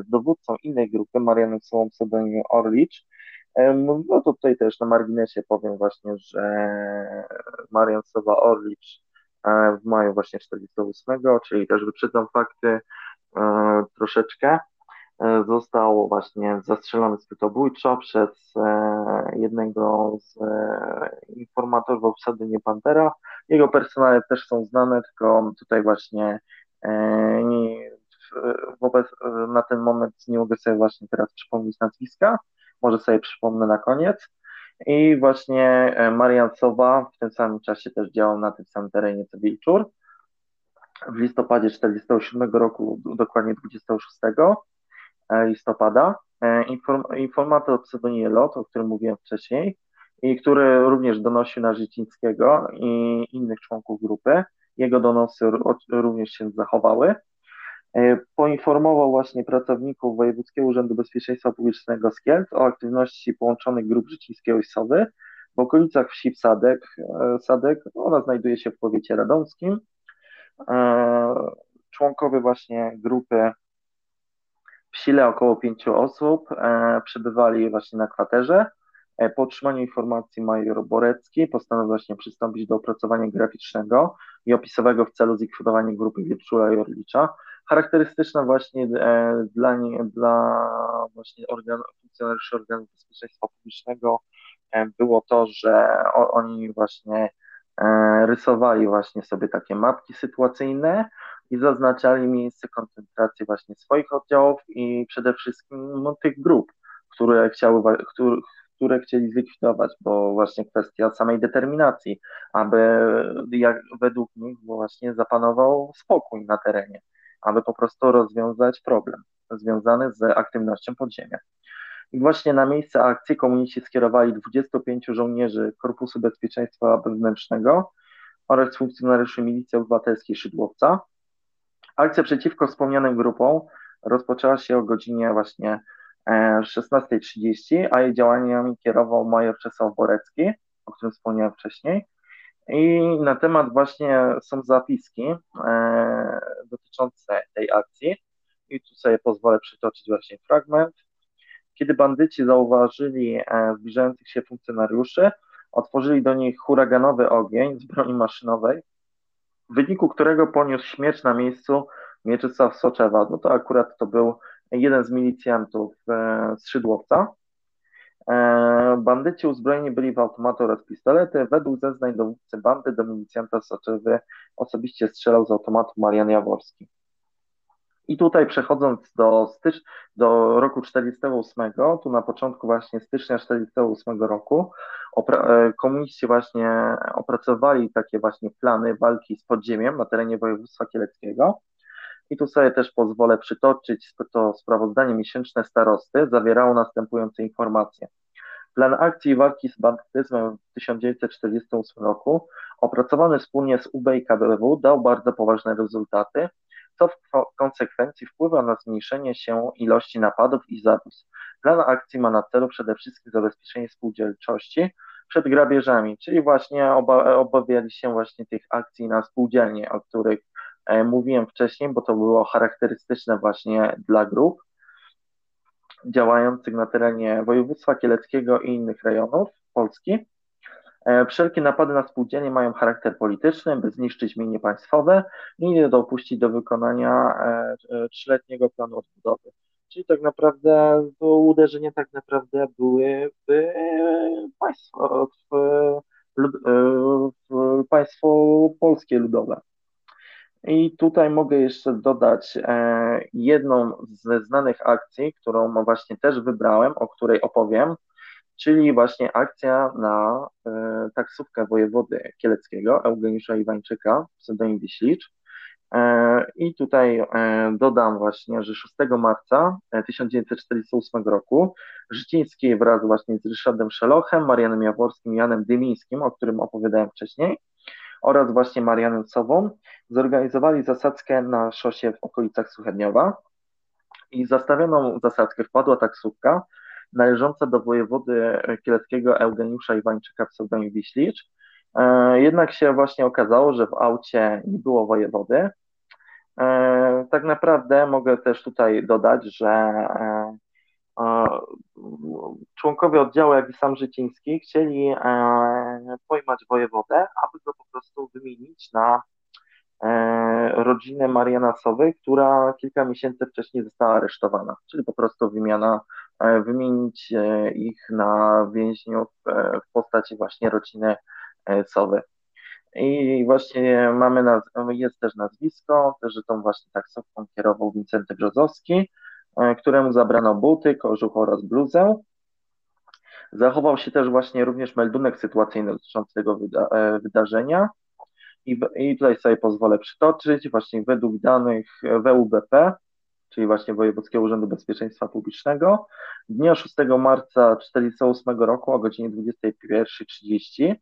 z dowódcą innej grupy, Marianem Słową pseudonimem Orlicz, no tutaj też na marginesie powiem właśnie, że Marian Sowa Orlicz e, w maju właśnie 48, czyli też wyprzedzam fakty e, troszeczkę, e, został właśnie zastrzelony zbytobójczo przez jednego z informatorów w pseudonimie Pantera. Jego personale też są znane, tylko tutaj właśnie nie, wobec, na ten moment nie mogę sobie właśnie teraz przypomnieć nazwiska, może sobie przypomnę na koniec. I właśnie e, Marian Sowa w tym samym czasie też działał na tym samym terenie co Wilczur. W listopadzie 1947 roku, dokładnie 26 e, listopada, e, inform, informator o pseudonimie Lot, o którym mówiłem wcześniej, i który również donosił na Życińskiego i innych członków grupy. Jego donosy również się zachowały. E, poinformował właśnie pracowników Wojewódzkiego Urzędu Bezpieczeństwa Publicznego z Kielc o aktywności połączonych grup życińskiego i Sowy w okolicach wsi Sadek. E, Sadek ona znajduje się w powiecie radomskim. E, członkowie właśnie grupy w sile około pięciu osób przebywali właśnie na kwaterze. Po otrzymaniu informacji major Borecki postanowił właśnie przystąpić do opracowania graficznego i opisowego w celu zlikwidowania grupy Wietrzula i Orlicza charakterystyczna właśnie e, dla, nie, dla właśnie organ, funkcjonariuszy organów bezpieczeństwa publicznego e, było to, że oni właśnie e, rysowali właśnie sobie takie mapki sytuacyjne i zaznaczali miejsce koncentracji właśnie swoich oddziałów i przede wszystkim no, tych grup, które chciały, które, które chcieli zlikwidować, bo właśnie kwestia samej determinacji, aby jak według nich właśnie zapanował spokój na terenie aby po prostu rozwiązać problem związany z aktywnością podziemia. I właśnie na miejsce akcji komuniści skierowali 25 żołnierzy Korpusu Bezpieczeństwa Wewnętrznego oraz funkcjonariuszy Milicji Obywatelskiej Szydłowca. Akcja przeciwko wspomnianym grupom rozpoczęła się o godzinie właśnie 16.30, e, a jej działaniami kierował major Czesław Borecki, o którym wspomniałem wcześniej. I na temat właśnie są zapiski e, dotyczące tej akcji. I tu sobie pozwolę przytoczyć właśnie fragment. Kiedy bandyci zauważyli e, zbliżających się funkcjonariuszy, otworzyli do nich huraganowy ogień z broni maszynowej, w wyniku którego poniósł śmierć na miejscu Mieczysław Soczewa. No to akurat to był jeden z milicjantów e, z Szydłowca. E, bandyci uzbrojeni byli w automaty oraz pistolety. Według zeznań dowódcy bandy do milicjanta Soczewy osobiście strzelał z automatu Marian Jaworski. I tutaj przechodząc do, stycz, do roku 48, tu na początku właśnie stycznia 48 roku, e, komuniści właśnie opracowali takie właśnie plany walki z podziemiem na terenie województwa kieleckiego. I tu sobie też pozwolę przytoczyć to sprawozdanie miesięczne starosty, zawierało następujące informacje. Plan akcji walki z bandytyzmem w 1948 roku, opracowany wspólnie z UB i KBW, dał bardzo poważne rezultaty, co w konsekwencji wpływa na zmniejszenie się ilości napadów i zabójstw. Plan akcji ma na celu przede wszystkim zabezpieczenie spółdzielczości przed grabieżami, czyli właśnie oba, obawiali się właśnie tych akcji na spółdzielnie, o których mówiłem wcześniej, bo to było charakterystyczne właśnie dla grup działających na terenie województwa kieleckiego i innych rejonów Polski. E, wszelkie napady na spółdzielnie mają charakter polityczny, by zniszczyć mienie państwowe i nie dopuścić do wykonania e, e, trzyletniego planu odbudowy. Czyli tak naprawdę to uderzenia tak naprawdę były w państwo, w, w państwo polskie ludowe. I tutaj mogę jeszcze dodać jedną ze znanych akcji, którą właśnie też wybrałem, o której opowiem. czyli właśnie akcja na taksówkę wojewody kieleckiego Eugeniusza Iwańczyka, pseudonim Wiślicz. I tutaj dodam właśnie, że 6 marca 1948 roku Życiński wraz właśnie z Ryszardem Szelochem, Marianem Jaworskim Janem Dymińskim, o którym opowiadałem wcześniej, oraz właśnie Marianem Sobą zorganizowali zasadzkę na szosie w okolicach Suchedniowa i zastawioną zasadzkę wpadła taksówka należąca do wojewody kieleckiego Eugeniusza Iwańczyka pseudonim Wiślicz. E, jednak się właśnie okazało, że w aucie nie było wojewody. E, tak naprawdę mogę też tutaj dodać, że e, członkowie oddziału, jak i sam Życiński chcieli pojmać wojewodę, aby go po prostu wymienić na rodzinę Mariana Sowy, która kilka miesięcy wcześniej została aresztowana, czyli po prostu wymiana, wymienić ich na więźniów w postaci właśnie rodziny Sowy. I właśnie mamy, jest też nazwisko, że tą właśnie taksówką kierował Wincenty Brzozowski, e, któremu zabrano buty, kożuch oraz bluzę. Zachował się też właśnie również meldunek sytuacyjny dotyczący tego wyda e, wydarzenia. I, I tutaj sobie pozwolę przytoczyć, właśnie według danych WUBP, czyli właśnie Wojewódzkiego Urzędu Bezpieczeństwa Publicznego, dnia 6 marca 1948 roku o godzinie 21.30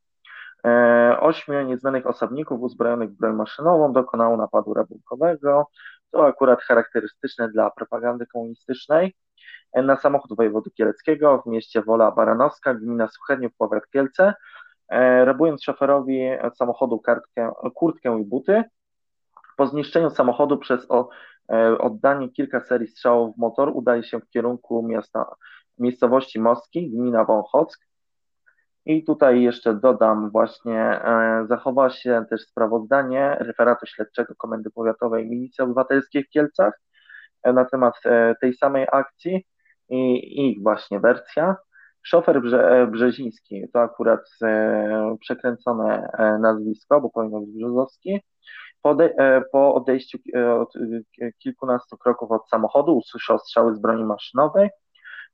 E, ośmiu nieznanych osobników uzbrojonych w broń maszynową dokonało napadu rabunkowego. To akurat charakterystyczne dla propagandy komunistycznej e, na samochód wojewody kieleckiego w mieście Wola Baranowska, gmina Suchedniów, powiat Kielce, e, rabując szoferowi samochodu kartkę, kurtkę i buty. Po zniszczeniu samochodu przez o, oddanie kilka serii strzałów w motor udali się w kierunku miasta, miejscowości Moski, gmina Wąchock, i tutaj jeszcze dodam właśnie, e, zachowa się też sprawozdanie referatu śledczego Komendy Powiatowej Milicji Obywatelskiej w Kielcach e, na temat e, tej samej akcji i ich właśnie wersja. Szofer Brze Brzeziński, to akurat przekręcone nazwisko, bo powinno być Brzozowski, po, odejściu od kilkunastu kroków od samochodu usłyszał strzały z broni maszynowej,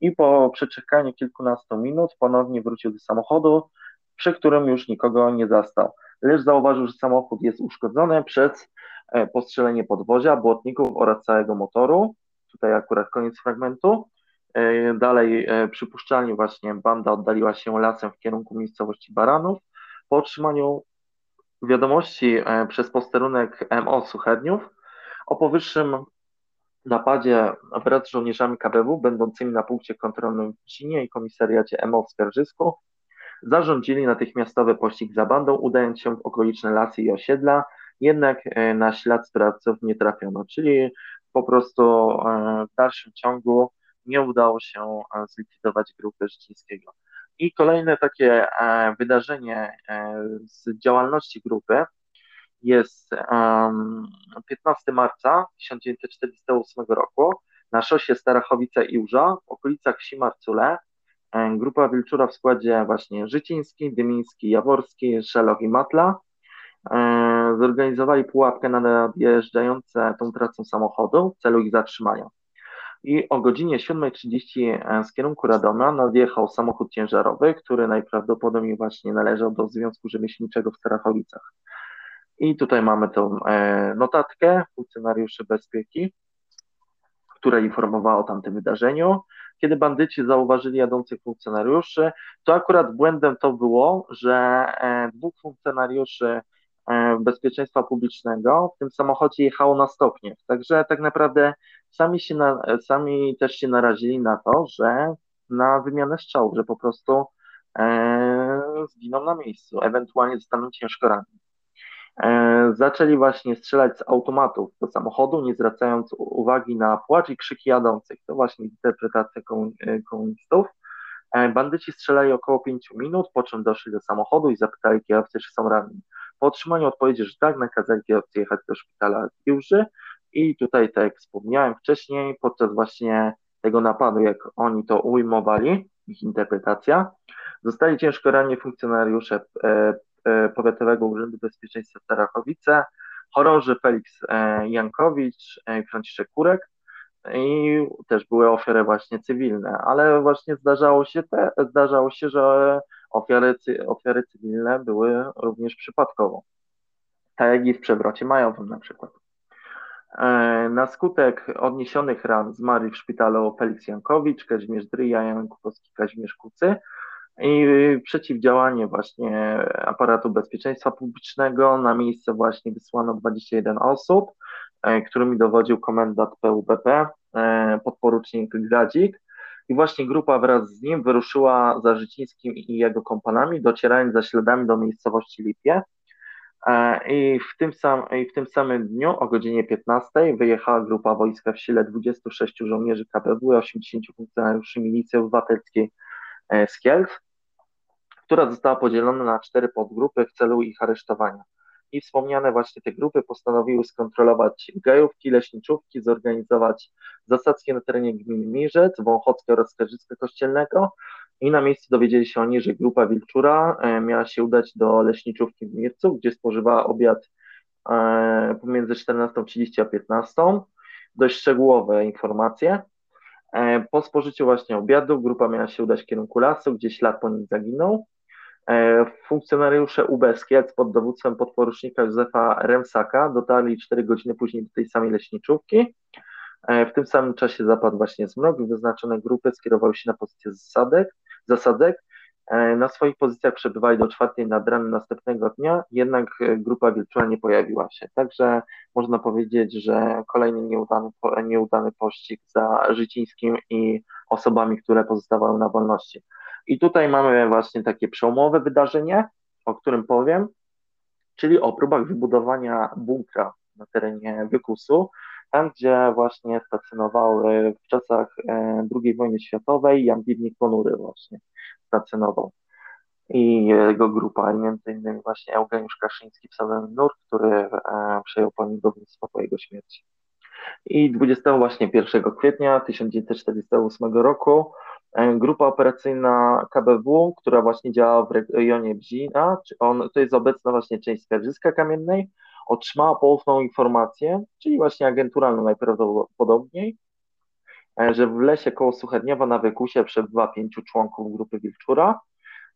i po przeczekaniu kilkunastu minut ponownie wrócił do samochodu, przy którym już nikogo nie zastał. Lecz zauważył, że samochód jest uszkodzony przez e, postrzelenie podwozia, błotników oraz całego motoru. Tutaj akurat koniec fragmentu. E, dalej e, przypuszczalnie właśnie banda oddaliła się lasem w kierunku miejscowości Baranów. Po otrzymaniu wiadomości przez posterunek MO Suchedniów o powyższym napadzie wraz z żołnierzami KBW będącymi na punkcie kontrolnym w Cinie i komisariacie MO w Skarżysku zarządzili natychmiastowy pościg za bandą, udając się w okoliczne lasy i osiedla, jednak e, na ślad sprawców nie trafiono, czyli po prostu e, w dalszym ciągu nie udało się e, zlikwidować grupy Życińskiego. I kolejne takie wydarzenie z działalności grupy jest um, 15 marca 1948 roku na szosie Starachowice i Uża w okolicach wsi Marcule grupa Wilczura w składzie właśnie Życiński, Dymiński, Jaworski, Szelok i Matla zorganizowali pułapkę na nadjeżdżające tą trasą samochodu w celu ich zatrzymania. I o godzinie 7.30 z kierunku Radoma nadjechał samochód ciężarowy, który najprawdopodobniej właśnie należał do Związku Rzemieślniczego w Starachowicach. I tutaj mamy tą e, notatkę funkcjonariuszy bezpieki, która informowała o tamtym wydarzeniu. Kiedy bandyci zauważyli jadących funkcjonariuszy, to akurat błędem to było, że e, dwóch funkcjonariuszy e, bezpieczeństwa publicznego w tym samochodzie jechało na stopnie. Także tak naprawdę sami, się na, sami też się narazili na to, że na wymianę strzałów, że po prostu e, zginą na miejscu, ewentualnie zostaną ciężko ranni. E, zaczęli właśnie strzelać z automatów do samochodu, nie zwracając uwagi na płacz i krzyki jadących. To właśnie interpretacja e, komunistów. E, bandyci strzelali około 5 minut, po czym doszli do samochodu i zapytali kierowcę, czy są ranni. Po otrzymaniu odpowiedzi, że tak, nakazali kierowcy jechać do szpitala Jurzy i tutaj, tak jak wspomniałem wcześniej, podczas właśnie tego napadu, jak oni to ujmowali, ich interpretacja, zostali ciężko ranni funkcjonariusze Powiatowego Urzędu Bezpieczeństwa Starachowice, chorąży Felix e, Jankowicz e, i Franciszek Kurek. i też były ofiary właśnie cywilne, ale właśnie zdarzało się, te, zdarzało się że ofiary, ofiary cywilne były również przypadkowo, tak jak i w przewrocie majowym na przykład. E, na skutek odniesionych ran zmarli w szpitalu Felix Jankowicz, Kazimierz Dryja, Jan Kupowski, Kazimierz Kucy i przeciwdziałanie właśnie aparatu bezpieczeństwa publicznego. Na miejsce właśnie wysłano 21 osób, e, którymi dowodził komendant PUBP, e, podporucznik Gradzik. I właśnie grupa wraz z nim wyruszyła za Życińskim i jego kompanami, docierając za śladami do miejscowości Lipie. E, I w, tym sam, I w tym samym dniu o godzinie 15 wyjechała grupa wojska w sile 26 żołnierzy KPW i 80 funkcjonariuszy milicji obywatelskiej z Kielc, która została podzielona na cztery podgrupy w celu ich aresztowania. I wspomniane właśnie te grupy postanowiły skontrolować gajówki, leśniczówki, zorganizować zasadzki na terenie gminy Mirzec, Wąchockie oraz Skarżyska Kościelnego i na miejscu dowiedzieli się oni, że grupa Wilczura e, miała się udać do leśniczówki w Mircu, gdzie spożywała obiad e, pomiędzy 14.30 a 15. Dość szczegółowe informacje. E, po spożyciu właśnie obiadu grupa miała się udać w kierunku lasu, gdzie ślad po nim zaginął. Funkcjonariusze UB Skiec pod dowództwem podporucznika Józefa Remsaka dotarli 4 godziny później do tej samej leśniczówki. W tym samym czasie zapadł właśnie zmrok i wyznaczone grupy skierowały się na pozycję zasadek zasadzek. E, na swoich pozycjach przebywali do czwartej nad ranem następnego dnia, jednak e, grupa wilczura nie pojawiła się. Także można powiedzieć, że kolejny nieudany, nieudany pościg za Życińskim i osobami, które pozostawały na wolności. I tutaj mamy właśnie takie przełomowe wydarzenie, o którym powiem, czyli o próbach wybudowania bunkra na terenie Wykusu, tam gdzie właśnie stacjonowały w czasach e, II wojny światowej Jan Widnik Ponury właśnie stacjonował i jego grupa, między innymi właśnie Eugeniusz Kaszyński samym Nur, który e, przejął dowództwo po jego śmierci. I 21 właśnie 1 kwietnia 1948 roku grupa operacyjna KBW, która właśnie działa w rejonie Bzina, on, to jest obecna właśnie część Skarżyska Kamiennej, otrzymała poufną informację, czyli właśnie agenturalną najprawdopodobniej, e, że w lesie koło Suchedniowa na Wykusie przebywa pięciu członków grupy Wilczura.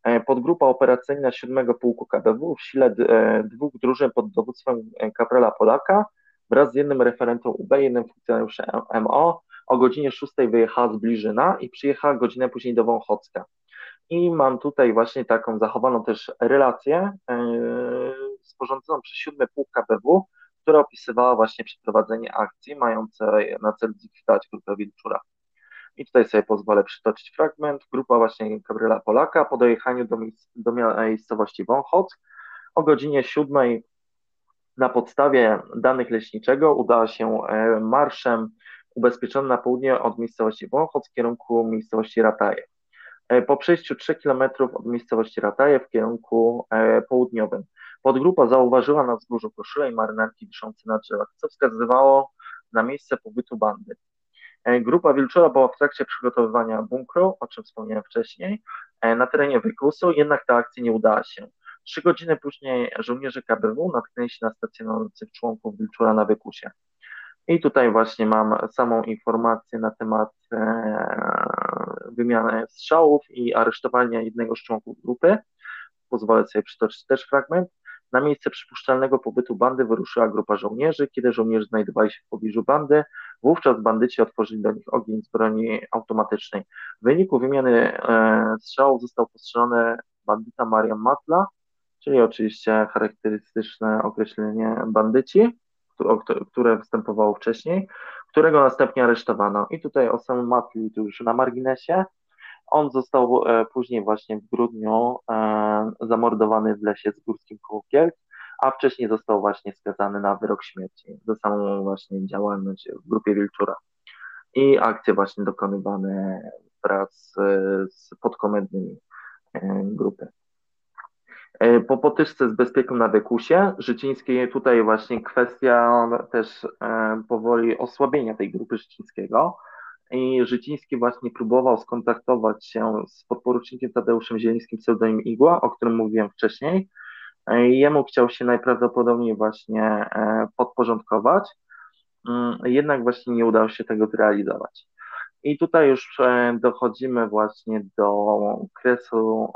E, podgrupa operacyjna 7 Pułku KBW w sile e, dwóch drużyn pod dowództwem kaprala Polaka wraz z jednym referentem UB, jednym funkcjonariuszem MO o godzinie 6 wyjechała z Bliżyna i przyjechała godzinę później do Wąchocka. I mam tutaj właśnie taką zachowaną też relację sporządzoną przez siódmy pułk KBW, która opisywała właśnie przeprowadzenie akcji mającej na celu zlikwidować grupę Wilczura. I tutaj sobie pozwolę przytoczyć fragment. Grupa właśnie Gabriela Polaka po dojechaniu do, do miejscowości Wąchock o godzinie siódmej na podstawie danych leśniczego udała się e, marszem ubezpieczony na południe od miejscowości Wąchock w kierunku miejscowości Rataje. E, po przejściu 3 km od miejscowości Rataje w kierunku e, południowym. Podgrupa zauważyła na wzgórzu koszule i marynarki wiszące na drzewach, co wskazywało na miejsce pobytu bandy. E, grupa Wilczura była w trakcie przygotowywania bunkru, o czym wspomniałem wcześniej, na terenie Wykusu, jednak ta akcja nie udała się. Trzy godziny później żołnierze KBW natknęli się na stacjonujących członków Wilczura na Wykusie. I tutaj właśnie mam samą informację na temat e, wymiany strzałów i aresztowania jednego z członków grupy. Pozwolę sobie przytoczyć też fragment. Na miejsce przypuszczalnego pobytu bandy wyruszyła grupa żołnierzy. Kiedy żołnierze znajdowali się w pobliżu bandy, wówczas bandyci otworzyli do nich ogień z broni automatycznej. W wyniku wymiany e, strzałów został postrzelony bandyta Marian Matla, czyli oczywiście charakterystyczne określenie bandyci które występowało wcześniej, którego następnie aresztowano. I tutaj o samym tu już na marginesie. On został e, później właśnie w grudniu e, zamordowany w lesie z Górskim koło a wcześniej został właśnie skazany na wyrok śmierci za samą właśnie działalność w grupie Wilczura. I akcje właśnie dokonywane wraz z podkomendnymi e, grupy. E, po potyczce z bezpieką na Bekusie, Życińskiej tutaj właśnie kwestia też e, powoli osłabienia tej grupy Życińskiego i Życiński właśnie próbował skontaktować się z podporucznikiem Tadeuszem Zielińskim pseudonim Igła, o którym mówiłem wcześniej. E, jemu chciał się najprawdopodobniej właśnie podporządkować mm, jednak właśnie nie udało się tego zrealizować. I tutaj już dochodzimy właśnie do kresu,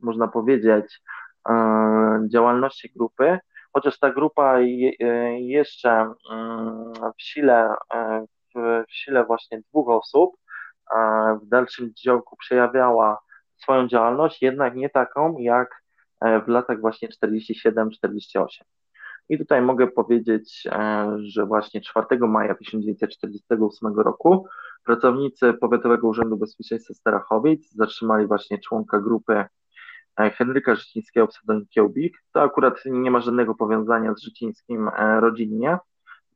można powiedzieć, e, działalności grupy, chociaż ta grupa jeszcze mm, w sile, w sile właśnie dwóch osób w dalszym działku przejawiała swoją działalność, jednak nie taką jak w latach właśnie 47-48. I tutaj mogę powiedzieć, e, że właśnie 4 maja 1948 roku pracownicy Powiatowego Urzędu Bezpieczeństwa Starachowic zatrzymali właśnie członka grupy e, Henryka Życińskiego, pseudonim Kiełbik. To akurat nie ma żadnego powiązania z Życińskim e, rodzinnie,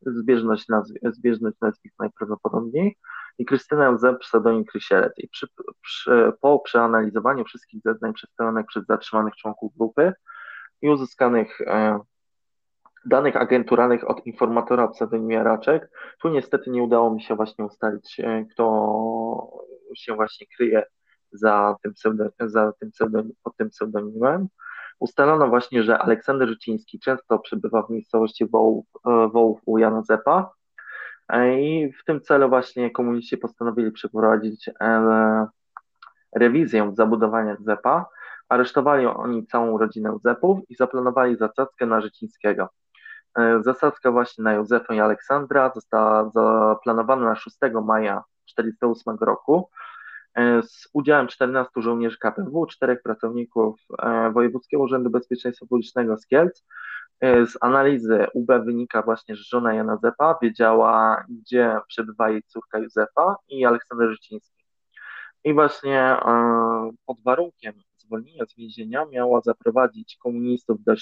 zbieżność, nazw zbieżność nazwisk najprawdopodobniej i Krystynę Z, pseudonim Krysielec. I przy, przy, po przeanalizowaniu wszystkich zeznań przedstawionych przez zatrzymanych członków grupy i uzyskanych danych agenturalnych od informatora pseudonimie Raczek. Tu niestety nie udało mi się właśnie ustalić, e, kto się właśnie kryje za tym, za tym pod tym pseudonimem. Ustalono właśnie, że Aleksander Życiński często przebywa w miejscowości Wołów, e, Wołów u Jana Zepa e, i w tym celu właśnie komuniści postanowili przeprowadzić rewizję zabudowania Zepa. Aresztowali oni całą rodzinę Zepów i zaplanowali zasadzkę na Życińskiego. E, zasadzka właśnie na Józefa i Aleksandra została zaplanowana na 6 maja 1948 roku e, z udziałem 14 żołnierzy KPW, czterech pracowników e, Wojewódzkiego Urzędu Bezpieczeństwa Publicznego z Kielc. Z analizy UB wynika właśnie, że żona Jana Zepa wiedziała, gdzie przebywa jej córka Józefa i Aleksander Życiński. I właśnie pod warunkiem zwolnienia z więzienia miała zaprowadzić komunistów do,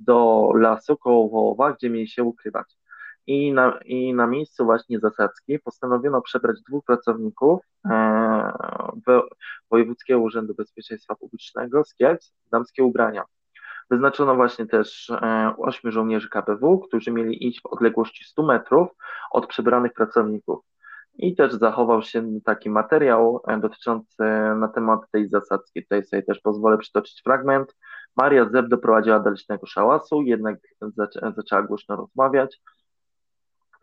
do lasu koło Wołowa, gdzie mieli się ukrywać. I na, I na miejscu właśnie zasadzki postanowiono przebrać dwóch pracowników e, Wojewódzkiego Urzędu Bezpieczeństwa Publicznego z Kielc w damskie ubrania. Wyznaczono właśnie też e, ośmiu żołnierzy KPW, którzy mieli iść w odległości 100 metrów od przebranych pracowników. I też zachował się taki materiał e, dotyczący na temat tej zasadzki. Tutaj sobie też pozwolę przytoczyć fragment. Maria Zeb doprowadziła do licznego szałasu, jednak zaczę, zaczęła głośno rozmawiać.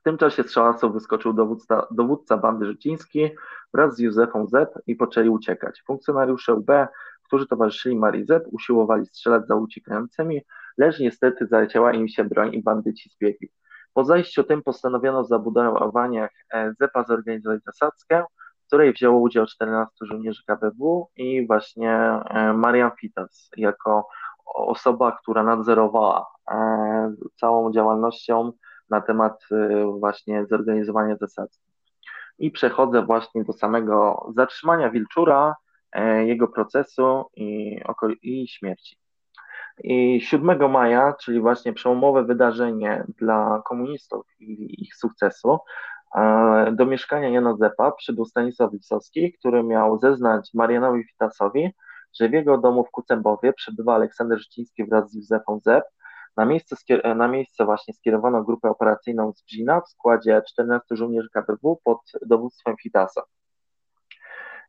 Tym czasie z szałasu wyskoczył dowódca, dowódca bandy Życiński wraz z Józefą Zeb i poczęli uciekać. Funkcjonariusze UB, którzy towarzyszyli Marii Zeb, usiłowali strzelać za uciekającymi, lecz niestety zaleciała im się broń i bandyci zbiegli. Po zajściu tym postanowiono w zabudowaniach e, ZEPA zorganizować zasadzkę, w której wzięło udział 14 żołnierzy KBW i właśnie e, Marian Fitas jako osoba, która nadzorowała e, całą działalnością na temat właśnie zorganizowania zasadzki. I przechodzę właśnie do samego zatrzymania Wilczura, jego procesu i, i śmierci. I 7 maja, czyli właśnie przełomowe wydarzenie dla komunistów i ich sukcesu, e, do mieszkania Jana Zepa przybył Stanisław Wisowski, który miał zeznać Marianowi Witasowi, że w jego domu w Kucębowie przebywa Aleksander Życiński wraz z Józefą Zep. Na miejsce, na miejsce właśnie skierowano grupę operacyjną z Bzina w składzie 14 żołnierzy KPW pod dowództwem Fitasa.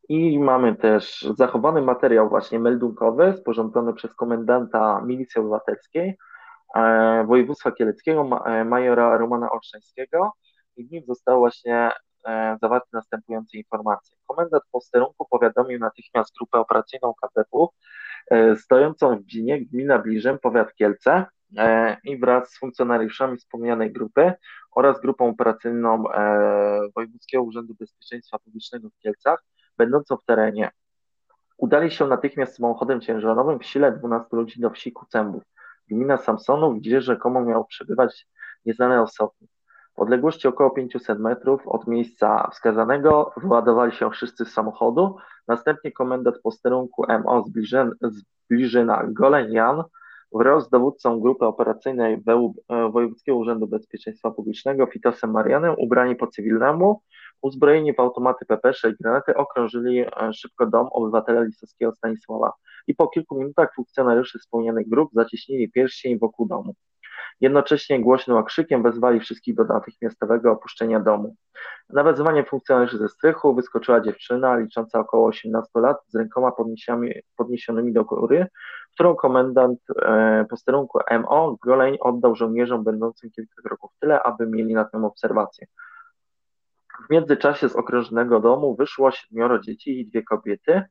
I mamy też zachowany materiał właśnie meldunkowy sporządzony przez komendanta Milicji Obywatelskiej e, województwa kieleckiego e, majora Romana Olszańskiego i w nim zostały właśnie e, zawarte następujące informacje. Komendant posterunku powiadomił natychmiast grupę operacyjną KPP e, stojącą w Bzinie, gmina Bliżem, powiat Kielce e, i wraz z funkcjonariuszami wspomnianej grupy oraz grupą operacyjną e, Wojewódzkiego Urzędu Bezpieczeństwa Publicznego w Kielcach będącą w terenie. Udali się natychmiast samochodem ciężarowym w sile 12 ludzi do wsi Kucębów, gmina Samsonów, gdzie rzekomo miał przebywać nieznany osobnik. W odległości około 500 metrów od miejsca wskazanego wyładowali się wszyscy z samochodu, następnie komendant posterunku MO Zbliżyna Goleń Jan wraz z dowódcą grupy operacyjnej e, Wojewódzkiego Urzędu Bezpieczeństwa Publicznego Fitosem Marianem ubrani po cywilnemu Uzbrojeni w automaty PP6 i granaty okrążyli e, szybko dom obywatela Lisowskiego Stanisława i po kilku minutach funkcjonariusze wspomnianych grup zacieśnili pierścień wokół domu. Jednocześnie głośnym okrzykiem wezwali wszystkich do natychmiastowego opuszczenia domu. Na wezwanie funkcjonariuszy ze strychu wyskoczyła dziewczyna licząca około 18 lat z rękoma podniesionymi do góry, którą komendant posterunku MO Goleń oddał żołnierzom będącym kilka kroków tyle, aby mieli nad tym obserwację. W międzyczasie z okrężnego domu wyszło siedmioro dzieci i dwie kobiety,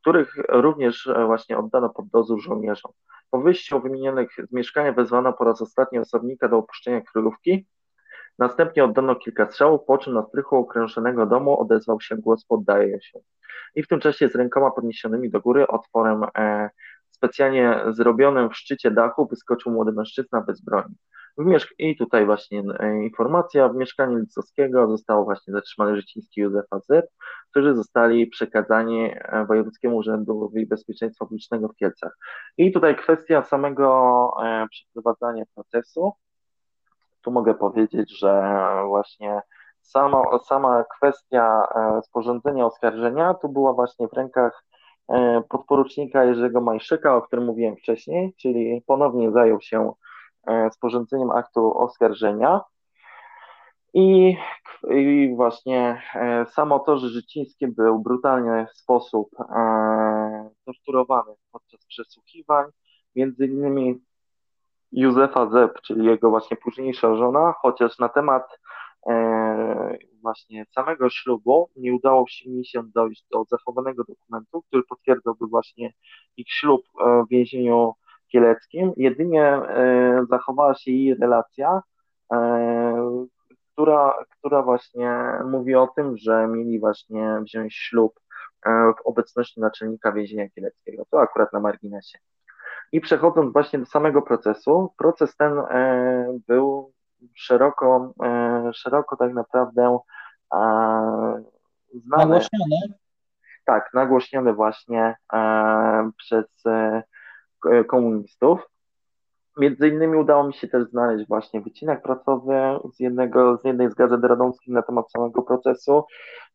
których również właśnie oddano pod dozór żołnierzom. Po wyjściu wymienionych z mieszkania wezwano po raz ostatni osobnika do opuszczenia królówki. Następnie oddano kilka strzałów, po czym na strychu okrężonego domu odezwał się głos poddaje się. I w tym czasie z rękoma podniesionymi do góry otworem e, specjalnie zrobionym w szczycie dachu wyskoczył młody mężczyzna bez broni. I tutaj właśnie e, informacja, w mieszkaniu Licowskiego zostało właśnie zatrzymany Życiński Józefa Z, którzy zostali przekazani e, Wojewódzkiemu Urzędowi Bezpieczeństwa Publicznego w Kielcach. I tutaj kwestia samego e, przeprowadzania procesu. Tu mogę powiedzieć, że właśnie sama, sama kwestia sporządzenia oskarżenia tu była właśnie w rękach podporucznika Jerzego Majszyka, o którym mówiłem wcześniej, czyli ponownie zajął się E, sporządzeniem aktu oskarżenia. I, I, właśnie e, samo to, że Życiński był brutalnie w sposób e, torturowany podczas przesłuchiwań, między innymi Józefa Zeb, czyli jego właśnie późniejsza żona, chociaż na temat e, właśnie samego ślubu nie udało się mi się dojść do zachowanego dokumentu, który potwierdzałby właśnie ich ślub w więzieniu Kieleckim. Jedynie e, zachowała się jej relacja, e, która, która właśnie mówi o tym, że mieli właśnie wziąć ślub e, w obecności naczelnika więzienia kieleckiego. To akurat na marginesie. I przechodząc właśnie do samego procesu, proces ten był szeroko, szeroko tak naprawdę znany. Nagłośniony? Tak, nagłośniony właśnie przez E, komunistów. Między innymi udało mi się też znaleźć właśnie wycinek pracowy z, jednego, z jednej z gazet radomskich na temat samego procesu.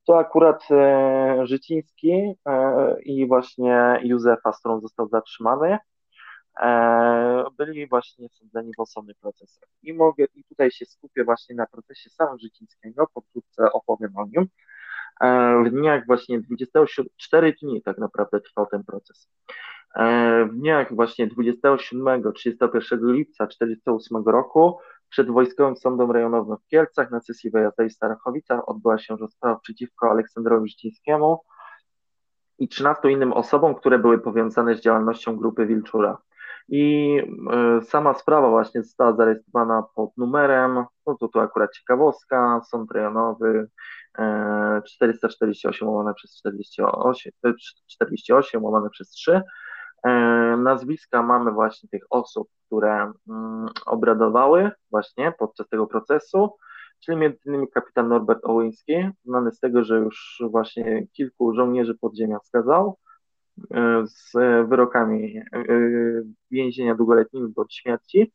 To akurat e, Życiński e, i właśnie Józefa, z którą został zatrzymany, e, byli właśnie sądzeni w osobnych procesach. I mogę, i tutaj się skupię właśnie na procesie samym Życińskiego, pokrótce opowiem o nim. E, w dniach właśnie 24 dni tak naprawdę trwał ten proces. E, w dniach właśnie 27-31 lipca 1948 roku przed Wojskowym Sądem Rejonowym w Kielcach na sesji wyjazdowej w Starachowicach odbyła się rozprawa przeciwko Aleksandrowi Życińskiemu i 13 innym osobom, które były powiązane z działalnością grupy Wilczura. I y, sama sprawa właśnie została zarejestrowana pod numerem, no to tu akurat ciekawostka, sąd rejonowy 448 e, łamane przez 48, 48 łamane przez 3 E, nazwiska mamy właśnie tych osób, które mm, obradowały właśnie podczas tego procesu, czyli innymi kapitan Norbert Ołyński, znany z tego, że już właśnie kilku żołnierzy podziemia skazał e, z wyrokami e, więzienia długoletnimi bądź śmierci.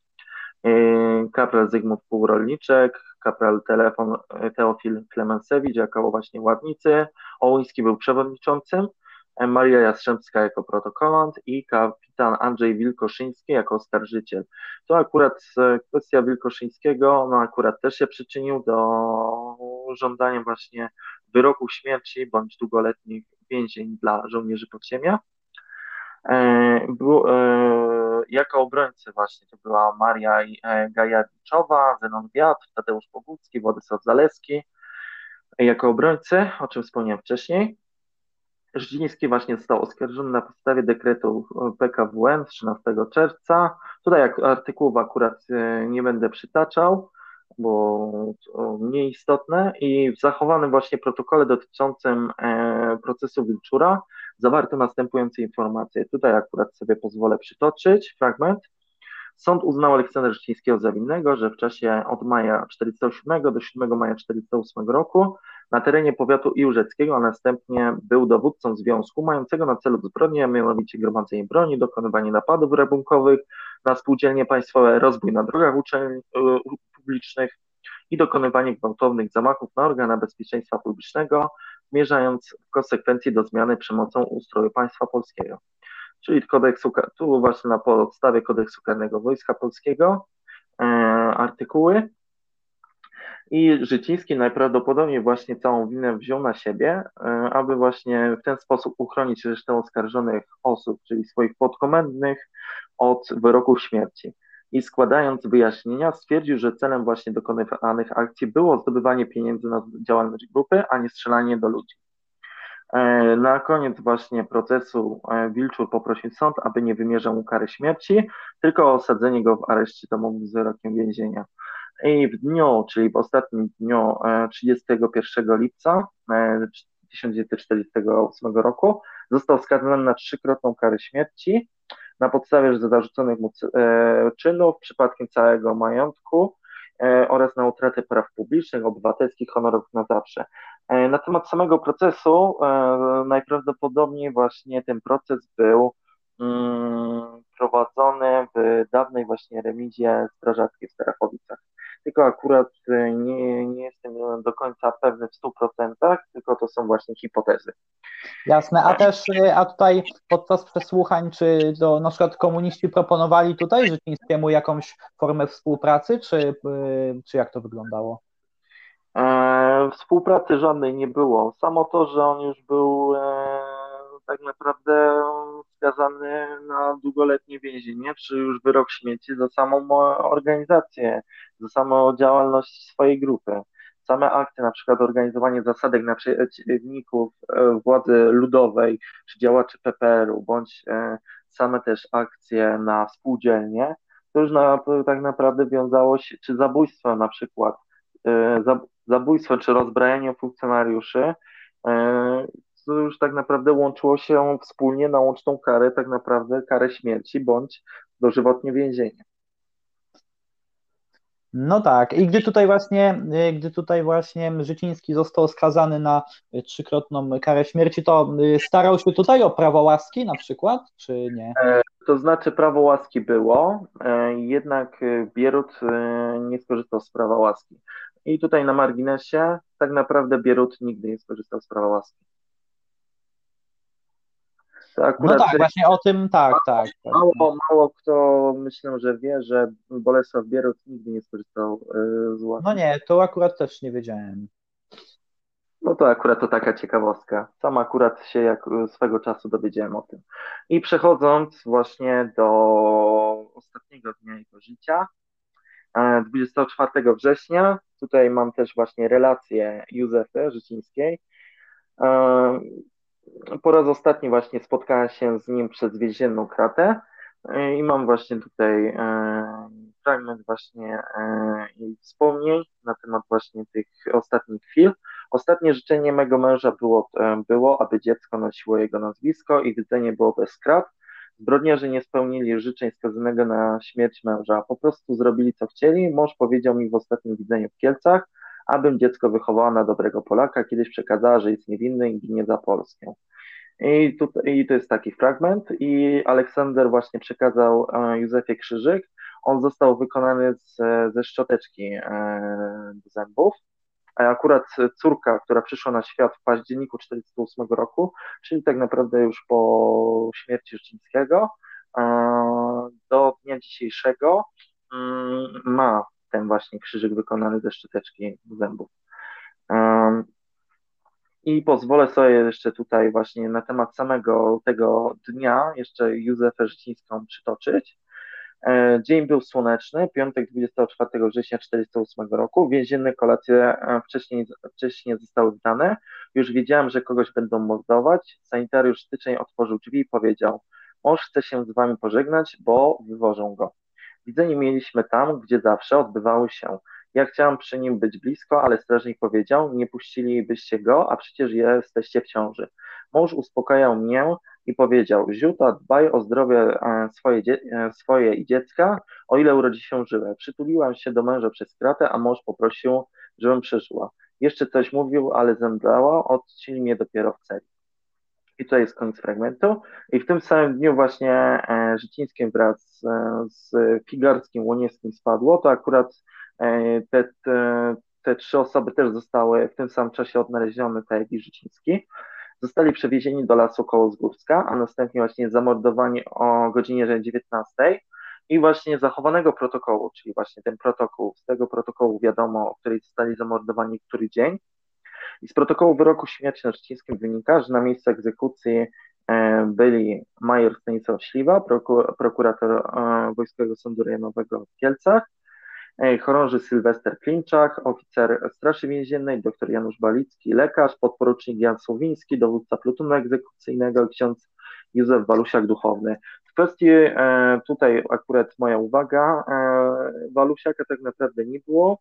Kapral Zygmunt Półrolniczek, kapral Telefon Teofil Klemensewicz jako właśnie ładnicy. Ołyński był przewodniczącym. Maria Jastrzębska jako protokolant i kapitan Andrzej Wilkoszyński jako oskarżyciel. To akurat e, kwestia Wilkoszyńskiego, no akurat też się przyczynił do żądania właśnie wyroków śmierci bądź długoletnich więzień dla żołnierzy podziemia. E, był, e, jako obrońcy właśnie to była Maria Gajadiczowa, Zenon Wiatr, Tadeusz Pogucki, Władysław Zaleski. Jako obrońcy, o czym wspomniałem wcześniej, Żydziński właśnie został oskarżony na podstawie dekretu PKWN z 13 czerwca. Tutaj artykułów akurat e, nie będę przytaczał, bo mniej istotne. I w zachowanym właśnie protokole dotyczącym e, procesu Wilczura zawarto następujące informacje. Tutaj akurat sobie pozwolę przytoczyć fragment. Sąd uznał Aleksandra Życińskiego za winnego, że w czasie od maja 1947 do 7 maja 1948 roku na terenie powiatu iłżeckiego, a następnie był dowódcą związku mającego na celu zbrodnię, mianowicie gromadzenie broni, dokonywanie napadów rabunkowych na spółdzielnie państwowe, rozbój na drogach uczelni, y, publicznych i dokonywanie gwałtownych zamachów na organa bezpieczeństwa publicznego, zmierzając w konsekwencji do zmiany przemocą ustroju państwa polskiego. Czyli kodeksu, tu właśnie na podstawie kodeksu karnego Wojska Polskiego, e, artykuły I Życiński najprawdopodobniej właśnie całą winę wziął na siebie, e, aby właśnie w ten sposób uchronić resztę oskarżonych osób, czyli swoich podkomendnych, od wyroków śmierci. I składając wyjaśnienia, stwierdził, że celem właśnie dokonywanych akcji było zdobywanie pieniędzy na działalność grupy, a nie strzelanie do ludzi. E, na koniec właśnie procesu e, Wilczur poprosił sąd, aby nie wymierzał mu kary śmierci, tylko osadzenie go w areszcie domowym z wyrokiem więzienia. I w dniu, czyli w ostatnim dniu 31 e, lipca 1948 roku został skazany na trzykrotną karę śmierci na podstawie zarzuconych mu czynów, przypadkiem całego majątku oraz na utratę praw publicznych, obywatelskich, honorów na zawsze. E, na temat samego procesu, e, najprawdopodobniej właśnie ten proces był mm, prowadzony w dawnej właśnie remizie strażackiej w Starachowicach. Tylko akurat e, nie, nie jestem do końca pewny w 100%, tylko to są właśnie hipotezy. Jasne, a też, a tutaj podczas przesłuchań, czy to na przykład komuniści proponowali tutaj Życińskiemu jakąś formę współpracy, czy, czy jak to wyglądało? E, współpracy żadnej nie było. Samo to, że on już był e, tak naprawdę skazany na długoletnie więzienie, czy już wyrok śmierci za samą organizację, za samą działalność swojej grupy. Same akty, na przykład organizowanie zasadek na przeciwników e, władzy ludowej, czy działaczy PPR-u, bądź e, same też akcje na spółdzielnie, to już na, tak naprawdę wiązało się, czy zabójstwo na przykład, e, zabójstwo czy rozbrajanie funkcjonariuszy, już tak naprawdę łączyło się wspólnie na łączną karę, tak naprawdę karę śmierci bądź dożywotnie więzienie. No tak, i gdy tutaj właśnie, e, gdy tutaj właśnie Życiński został skazany na trzykrotną karę śmierci, to e, starał się tutaj o prawo łaski na przykład, czy nie? To znaczy prawo łaski było, jednak Bierut nie skorzystał z prawa łaski. I tutaj na marginesie, tak naprawdę Bierut nigdy nie skorzystał z prawa łaski. No tak, właśnie o tym, tak, tak. Mało, mało kto myślę, że wie, że Bolesław Bierut nigdy nie skorzystał y, z łaski. No nie, to akurat też nie wiedziałem. No to akurat to taka ciekawostka. Sam akurat się jak swego czasu dowiedziałem o tym. I przechodząc właśnie do ostatniego dnia jego życia, 24 e, września. Tutaj mam też właśnie relację Józefy Życińskiej. E, po raz ostatni właśnie spotkałem się z nim przez więzienną kratę e, i mam właśnie tutaj fragment właśnie jej wspomnień na temat właśnie tych ostatnich chwil. Ostatnie życzenie mego męża było, było, aby dziecko nosiło jego nazwisko i widzenie było bez krat. Zbrodniarze nie spełnili życzeń skazanego na śmierć męża. Po prostu zrobili co chcieli. Mąż powiedział mi w ostatnim widzeniu w Kielcach, abym dziecko wychowała na dobrego Polaka. Kiedyś przekazała, że jest niewinny i ginie za Polskę. I, tutaj, I to jest taki fragment. I Aleksander właśnie przekazał e, Józefie krzyżyk. On został wykonany z, ze szczoteczki e, zębów a akurat córka, która przyszła na świat w październiku 1948 roku, czyli tak naprawdę już po śmierci Życińskiego, do dnia dzisiejszego mm, ma ten właśnie krzyżyk wykonany ze szczoteczki zębów. I pozwolę sobie jeszcze tutaj właśnie na temat samego tego dnia jeszcze Józefę Życińską przytoczyć. E, dzień był słoneczny, piątek 24 września 1948 roku. Więzienne kolacje e, wcześniej, wcześniej zostały wdane. Już wiedziałem, że kogoś będą mordować. Sanitariusz styczeń otworzył drzwi i powiedział: Mąż chce się z wami pożegnać, bo wywożą go. Widzenie mieliśmy tam, gdzie zawsze odbywały się. Ja chciałam przy nim być blisko, ale strażnik powiedział: Nie puścilibyście go, a przecież jesteście w ciąży. Mąż uspokajał mnie, i powiedział: Ziuta, dbaj o zdrowie e, swoje, e, swoje i dziecka, o ile urodzi się żywe. Przytuliłam się do męża przez kratę, a mąż poprosił, żebym przyszła. Jeszcze coś mówił, ale zemdlała, odcięli mnie dopiero w celi. I to jest koniec fragmentu. I w tym samym dniu właśnie e, Życińskim wraz z, Figarskim, Łoniewskim spadło, to akurat e, te, te, te, trzy osoby też zostały w tym samym czasie odnalezione, tak jak i Życiński. Zostali przewiezieni do lasu Kołozgórska, a następnie właśnie zamordowani o godzinie 19 i właśnie zachowanego protokołu, czyli właśnie ten protokół, z tego protokołu wiadomo, o której zostali zamordowani który dzień. I z protokołu wyroku śmierci na Szczecińskim wynika, że na miejscu egzekucji e, byli major Stanisław Śliwa, prokurator e, Wojskowego Sądu Rejonowego w Kielcach, e, chorąży Sylwester Klimczak, oficer Straży Więziennej, dr Janusz Balicki, lekarz, podporucznik Jan Słowiński, dowódca plutonu egzekucyjnego, ksiądz Józef Walusiak duchowny. W kwestii tutaj akurat moja uwaga, Walusiaka tak naprawdę nie było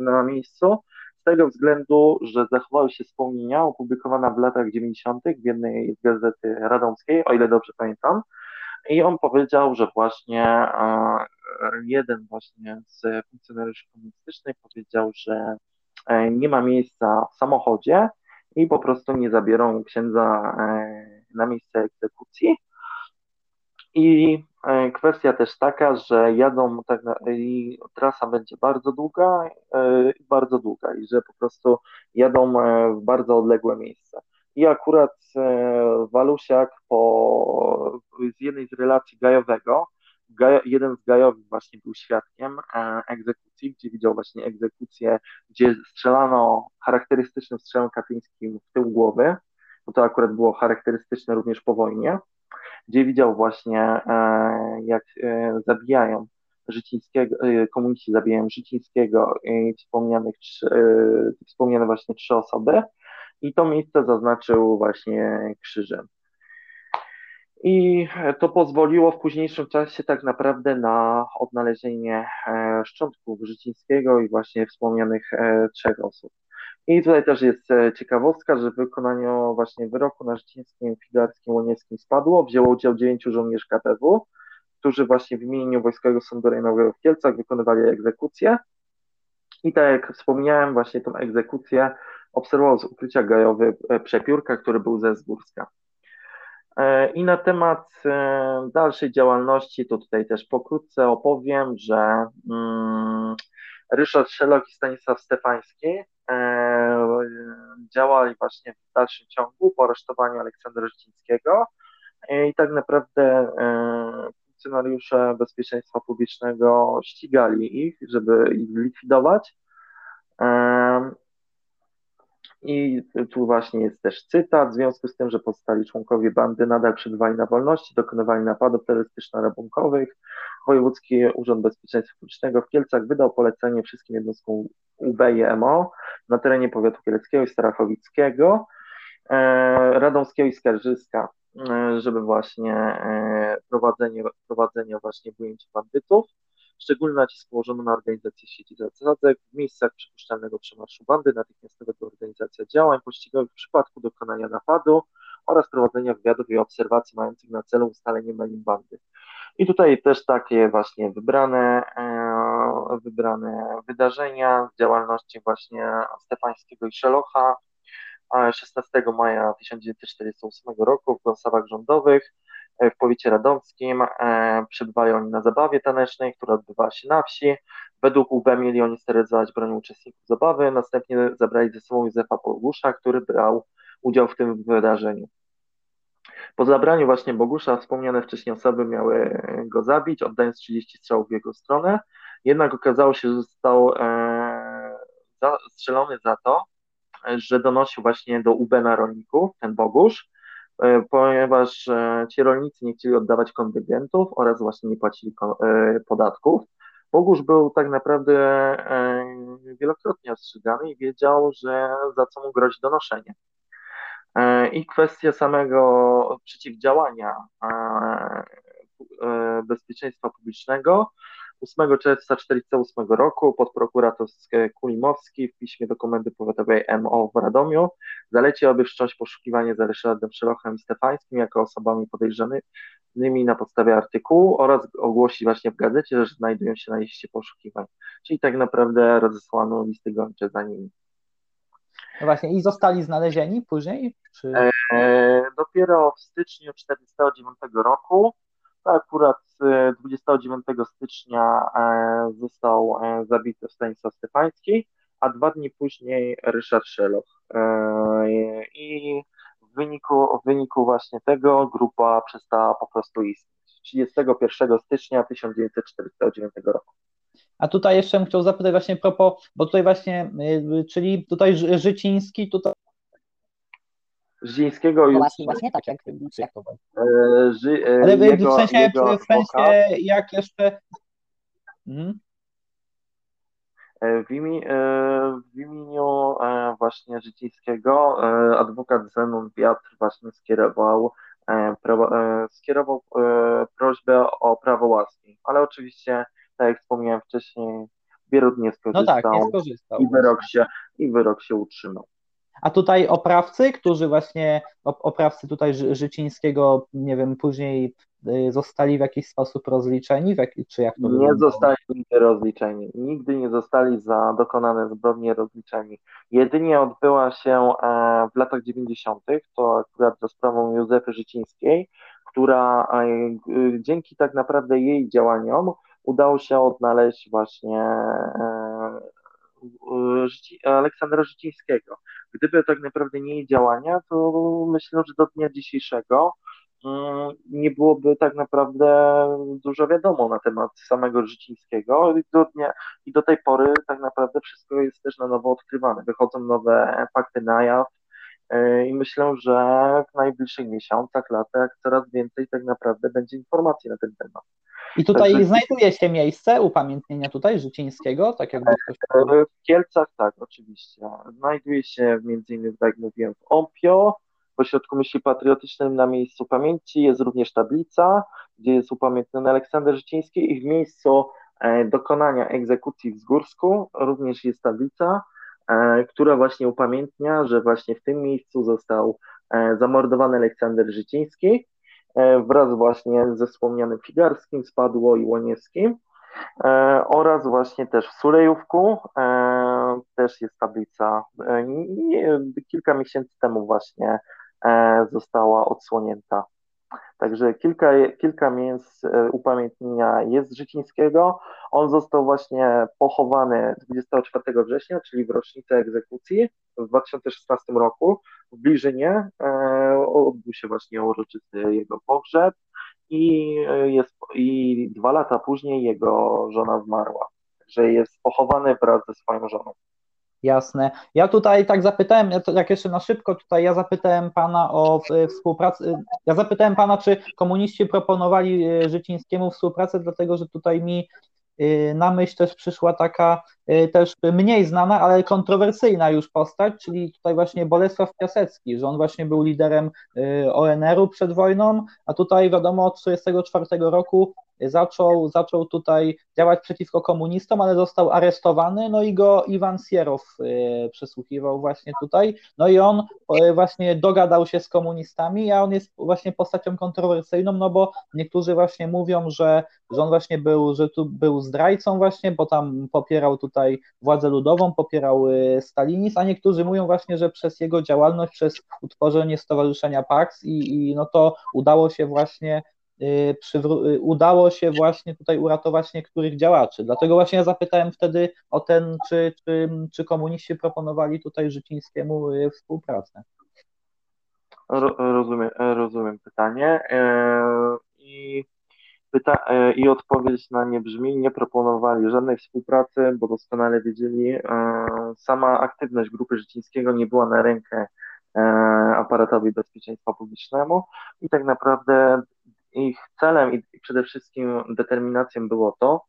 na miejscu, z tego względu, że zachowały się wspomnienia opublikowane w latach 90. w jednej z gazety radomskiej, o ile dobrze pamiętam, i on powiedział, że właśnie jeden właśnie z funkcjonariuszy komunistycznych powiedział, że nie ma miejsca w samochodzie i po prostu nie zabiorą księdza na miejsce egzekucji. I e, kwestia też taka, że jadą, tak na, i trasa będzie bardzo długa, e, bardzo długa i że po prostu jadą e, w bardzo odległe miejsca. I akurat Walusiak po, z jednej z relacji Gajowego, jeden z Gajowych właśnie był świadkiem egzekucji, gdzie widział właśnie egzekucję, gdzie strzelano charakterystycznym strzałem katyńskim w tył głowy, bo to akurat było charakterystyczne również po wojnie, gdzie widział właśnie, e, jak e, zabijają Życińskiego, e, komuniści zabijają Życińskiego i wspomnianych, wspomniane właśnie trzy osoby i to miejsce zaznaczył właśnie krzyżem. I to pozwoliło w późniejszym czasie tak naprawdę na odnalezienie szczątków Życińskiego i właśnie wspomnianych trzech osób. I tutaj też jest e, ciekawostka, że w wykonaniu właśnie wyroku na Życińskim, Filarskim, Łonieckim spadło, wzięło udział dziewięciu żołnierzy KTW, którzy właśnie w imieniu Wojskowego Sądu Rejonowego w Kielcach wykonywali egzekucję. I tak jak wspomniałem, właśnie tą egzekucję obserwował z ukrycia gajowy e, przepiórka, który był ze Zgórska. E, I na temat dalszej działalności, to tutaj też pokrótce opowiem, że mm, Ryszard Szelok i Stanisław Stefański E, działali właśnie w dalszym ciągu po aresztowaniu Aleksandra Życińskiego e, i tak naprawdę e, funkcjonariusze bezpieczeństwa publicznego ścigali ich, żeby ich likwidować. I tu właśnie jest też cytat. W związku z tym, że pozostali członkowie bandy nadal przebywali na wolności, dokonywali napadów terrorystyczno-rabunkowych, Wojewódzki Urząd Bezpieczeństwa Publicznego w Kielcach wydał polecenie wszystkim jednostkom UB i MO na terenie powiatu kieleckiego i starachowickiego, e, radomskiego i skarżyska, e, żeby właśnie e, prowadzenie, prowadzenie właśnie ujęcia bandytów. Szczególny nacisk położono na organizację sieci zasadzek w miejscach przypuszczalnego przemarszu bandy, natychmiastowego organizacja działań pościgowych w przypadku dokonania napadu oraz prowadzenia wywiadów i obserwacji mających na celu ustalenie melin bandy. I tutaj też takie właśnie wybrane, e, wybrane wydarzenia z działalności właśnie Stefańskiego i Szelocha 16 maja 1948 roku w Gąsawach Rządowych w powiecie radomskim. E, przebywali oni na zabawie tanecznej, która odbywała się na wsi. Według UB mieli oni sterylizować bronią uczestników zabawy, następnie zabrali ze sobą Józefa Pogusza, który brał udział w tym wydarzeniu. Po zabraniu właśnie Bogusza wspomniane wcześniej osoby miały go zabić, oddając 30 strzałów w jego stronę. Jednak okazało się, że został e, strzelony za to, że donosił właśnie do UB na rolników, ten Bogusz, e, ponieważ e, ci rolnicy nie chcieli oddawać kontyngentów oraz właśnie nie płacili e, podatków. Bogusz był tak naprawdę e, wielokrotnie ostrzegany i wiedział, że za co mu grozi donoszenie. E, I kwestia samego przeciwdziałania e, e, bezpieczeństwa publicznego. 8 czerwca 1948 roku podprokurator Kulimowski w piśmie do Komendy Powiatowej MO w Radomiu zalecił, aby wszcząć poszukiwanie za Ryszardem Szelochem i Stefańskim jako osobami podejrzanymi na podstawie artykułu oraz ogłosić właśnie w gazecie, że znajdują się na liście poszukiwań. Czyli tak naprawdę rozesłano listy gończe za nimi. No właśnie, i zostali znalezieni później? Czy... E, dopiero w styczniu 1949 roku, to akurat 29 e, stycznia e, został e, zabity Stanisław Stefański, a dwa dni później Ryszard Szeloch. E, I w wyniku, w wyniku właśnie tego grupa przestała po prostu istnieć. 31 stycznia 1949 roku. A tutaj jeszcze bym chciał zapytać właśnie propos, bo tutaj właśnie, czyli tutaj Życiński, tutaj Żyńskiego już. Właśnie, właśnie tak, jak, jak to e, Ży, e, Ale jego, w sensie, jego w sensie jak jeszcze. Mhm. W, imię, w imieniu właśnie Życińskiego adwokat Zenon Wiatr właśnie skierował, skierował prośbę o prawo łaski, ale oczywiście, tak jak wspomniałem wcześniej, Bierut nie skorzystał, no tak, nie skorzystał. I, wyrok się, i wyrok się utrzymał. A tutaj oprawcy, którzy właśnie, oprawcy tutaj Życińskiego, nie wiem, później y, zostali w jakiś sposób rozliczeni, jak, czy jak to Nie zostali nigdy rozliczeni. Nigdy nie zostali za dokonane zbrodnie rozliczeni. Jedynie odbyła się e, w latach 90., to akurat za sprawą Józefy Życińskiej, która e, dzięki tak naprawdę jej działaniom udało się odnaleźć właśnie e, Aleksandra Życińskiego. Gdyby tak naprawdę nie jej działania, to myślę, że do dnia dzisiejszego mm, nie byłoby tak naprawdę dużo wiadomo na temat samego Życińskiego i do, dnia, i do tej pory tak naprawdę wszystko jest też na nowo odkrywane. Wychodzą nowe fakty na jaw i myślę, że w najbliższych miesiącach, latach coraz więcej tak naprawdę będzie informacji na ten temat. I tutaj Także... znajduje się miejsce upamiętnienia tutaj Życińskiego, tak jakby ktoś... W Kielcach tak, oczywiście. Znajduje się między innymi, tak jak mówiłem, w Ompio, w Ośrodku Myśli Patriotycznej na miejscu pamięci jest również tablica, gdzie jest upamiętniony Aleksander Życiński i w miejscu e, dokonania egzekucji w Zgórsku również jest tablica, e, która właśnie upamiętnia, że właśnie w tym miejscu został e, zamordowany Aleksander Życiński E, wraz właśnie ze wspomnianym Figarskim, Spadło i Łoniewskim e, oraz właśnie też w Sulejówku e, też jest tablica. Kilka miesięcy temu właśnie została odsłonięta. Także kilka, kilka miejsc upamiętnienia jest Życińskiego. On został właśnie pochowany 24 września, czyli w rocznicę egzekucji w 2016 roku w Bliżynie e, odbył się właśnie uroczysty jego pogrzeb i, e, jest, i dwa lata później jego żona zmarła. Także jest pochowany wraz ze swoją żoną. Jasne. Ja tutaj tak zapytałem, jak jeszcze na szybko, tutaj ja zapytałem pana o współpracę. Ja zapytałem pana, czy komuniści proponowali e, Życińskiemu współpracę, dlatego że tutaj mi Y, na myśl też przyszła taka też mniej znana, ale kontrowersyjna już postać, czyli tutaj właśnie Bolesław Piasecki, że on właśnie był liderem y, ONR-u przed wojną, a tutaj wiadomo od 1944 roku zaczął, zaczął tutaj działać przeciwko komunistom, ale został aresztowany, no i go Iwan Sierow e, przesłuchiwał właśnie tutaj, no i on właśnie dogadał się z komunistami, a on jest właśnie postacią kontrowersyjną, no bo niektórzy właśnie mówią, że, że on właśnie był, że tu był zdrajcą właśnie, bo tam popierał tutaj władzę ludową, popierał e, stalinizm, a niektórzy mówią właśnie, że przez jego działalność, przez utworzenie Stowarzyszenia PAX i, i no to udało się właśnie Y, y, udało się właśnie tutaj uratować niektórych działaczy. Dlatego właśnie ja zapytałem wtedy o ten, czy, czy, czy komuniści proponowali tutaj Życińskiemu y, współpracę. Rozumiem, rozumiem pytanie. E, I, pyta, e, I odpowiedź na nie brzmi, nie proponowali żadnej współpracy, bo doskonale wiedzieli, e, sama aktywność grupy Życińskiego nie była na rękę aparatowi bezpieczeństwa publicznemu i tak naprawdę ich celem i przede wszystkim determinacją było to,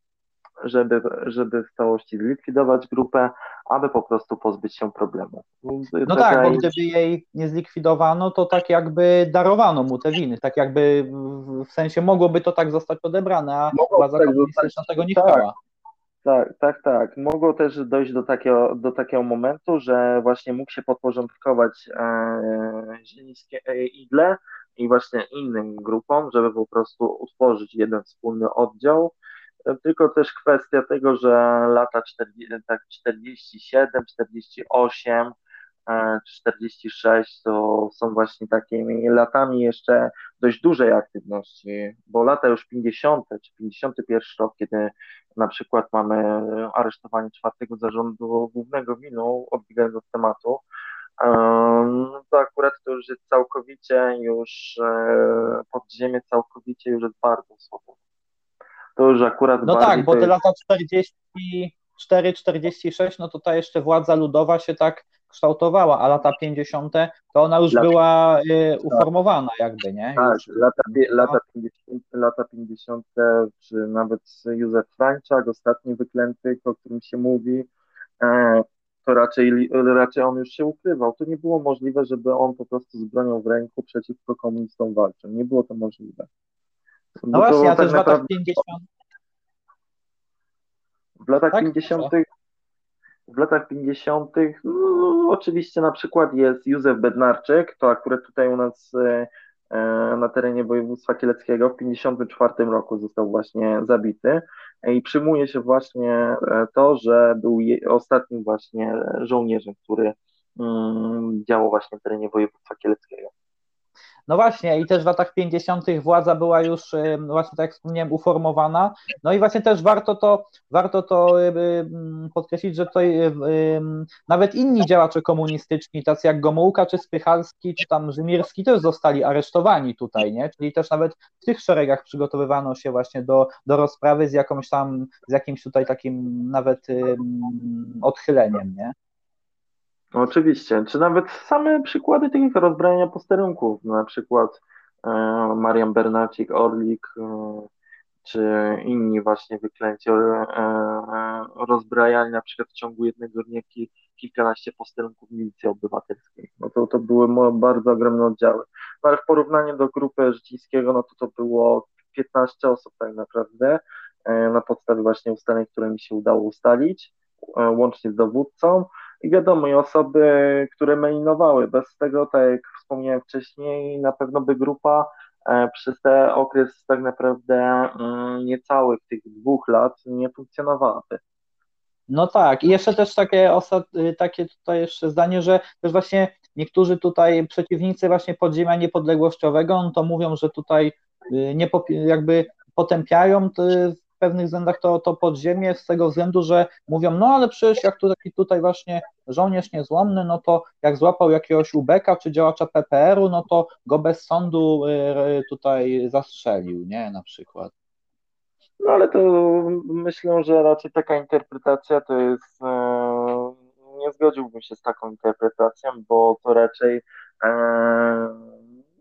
żeby, żeby w całości zlikwidować grupę, aby po prostu pozbyć się problemu. No tak, bo gdyby jej nie zlikwidowano, to tak jakby darowano mu te winy, tak jakby w sensie mogłoby to tak zostać odebrane, a władza tak komunistyczna tego nie tak. chciała. Tak, tak, tak. Mogło też dojść do takiego, do takiego momentu, że właśnie mógł się podporządkować e, Zielińskie e, Igle, i właśnie innym grupom, żeby po prostu utworzyć jeden wspólny oddział. Tylko też kwestia tego, że lata 40, tak 47, 48 46 to są właśnie takimi latami jeszcze dość dużej aktywności, bo lata już 50 czy 51 rok, kiedy na przykład mamy aresztowanie czwartego zarządu głównego winu, odbiegając od tematu, no to akurat to już jest całkowicie już podziemie całkowicie już jest bardzo słabe. To już akurat No tak, bo te lata 44, 46, no to ta jeszcze władza ludowa się tak kształtowała, a lata 50. to ona już lata, była y, uformowana jakby, nie? Tak, lata, lata, 50, lata 50, czy nawet Józef Frańczak, ostatni wyklęty, o którym się mówi, e, to raczej, raczej on już się ukrywał. To nie było możliwe, żeby on po prostu z bronią w ręku przeciwko komunistom walczył. Nie było to możliwe. No właśnie, a tak też w latach 50. W latach tak? 50. W latach 50. No, oczywiście na przykład jest Józef Bednarczyk, to akurat tutaj u nas e, e, na terenie województwa kieleckiego w 54 roku został właśnie zabity i przyjmuje się właśnie e, to, że był ostatnim właśnie żołnierzem, który mm, działał właśnie na terenie województwa kieleckiego. No właśnie, i też w latach 50. władza była już, właśnie tak jak wspomniałem, uformowana. No i właśnie też warto to, warto to podkreślić, że tutaj nawet inni działacze komunistyczni, tacy jak Gomułka, czy Spychalski, czy tam Rzymirski też zostali aresztowani tutaj, nie? Czyli też nawet w tych szeregach przygotowywano się właśnie do, do rozprawy z jakąś tam, z jakimś tutaj takim nawet odchyleniem, nie? No oczywiście, czy nawet same przykłady tych rozbrajania posterunków, na przykład e, Marian Bernacik, Orlik, e, czy inni właśnie wyklęci e, rozbrajali na przykład w ciągu jednego dnia kilkanaście posterunków milicji obywatelskiej. No to, to były bardzo ogromne oddziały. No ale w porównaniu do grupy Życińskiego, no to to było 15 osób tak naprawdę, e, na podstawie właśnie ustaleń, które mi się udało ustalić, e, łącznie z dowódcą. I wiadomo, i osoby, które mailinowały. Bez tego, tak jak wspomniałem wcześniej, na pewno by grupa e, przez ten okres tak naprawdę mm, niecałych tych dwóch lat nie funkcjonowałaby. No tak, i jeszcze też takie, y, takie tutaj jeszcze zdanie, że też właśnie niektórzy tutaj przeciwnicy właśnie podziemia niepodległościowego, no to mówią, że tutaj y, nie jakby potępiają pewnych względach to, to podziemie z tego względu, że mówią, no ale przecież jak tu taki tutaj właśnie żołnierz niezłomny, no to jak złapał jakiegoś ubeka czy działacza PPR-u, no to go bez sądu y, tutaj zastrzelił, nie, na przykład. No ale to myślę, że raczej taka interpretacja to jest, e, nie zgodziłbym się z taką interpretacją, bo to raczej e,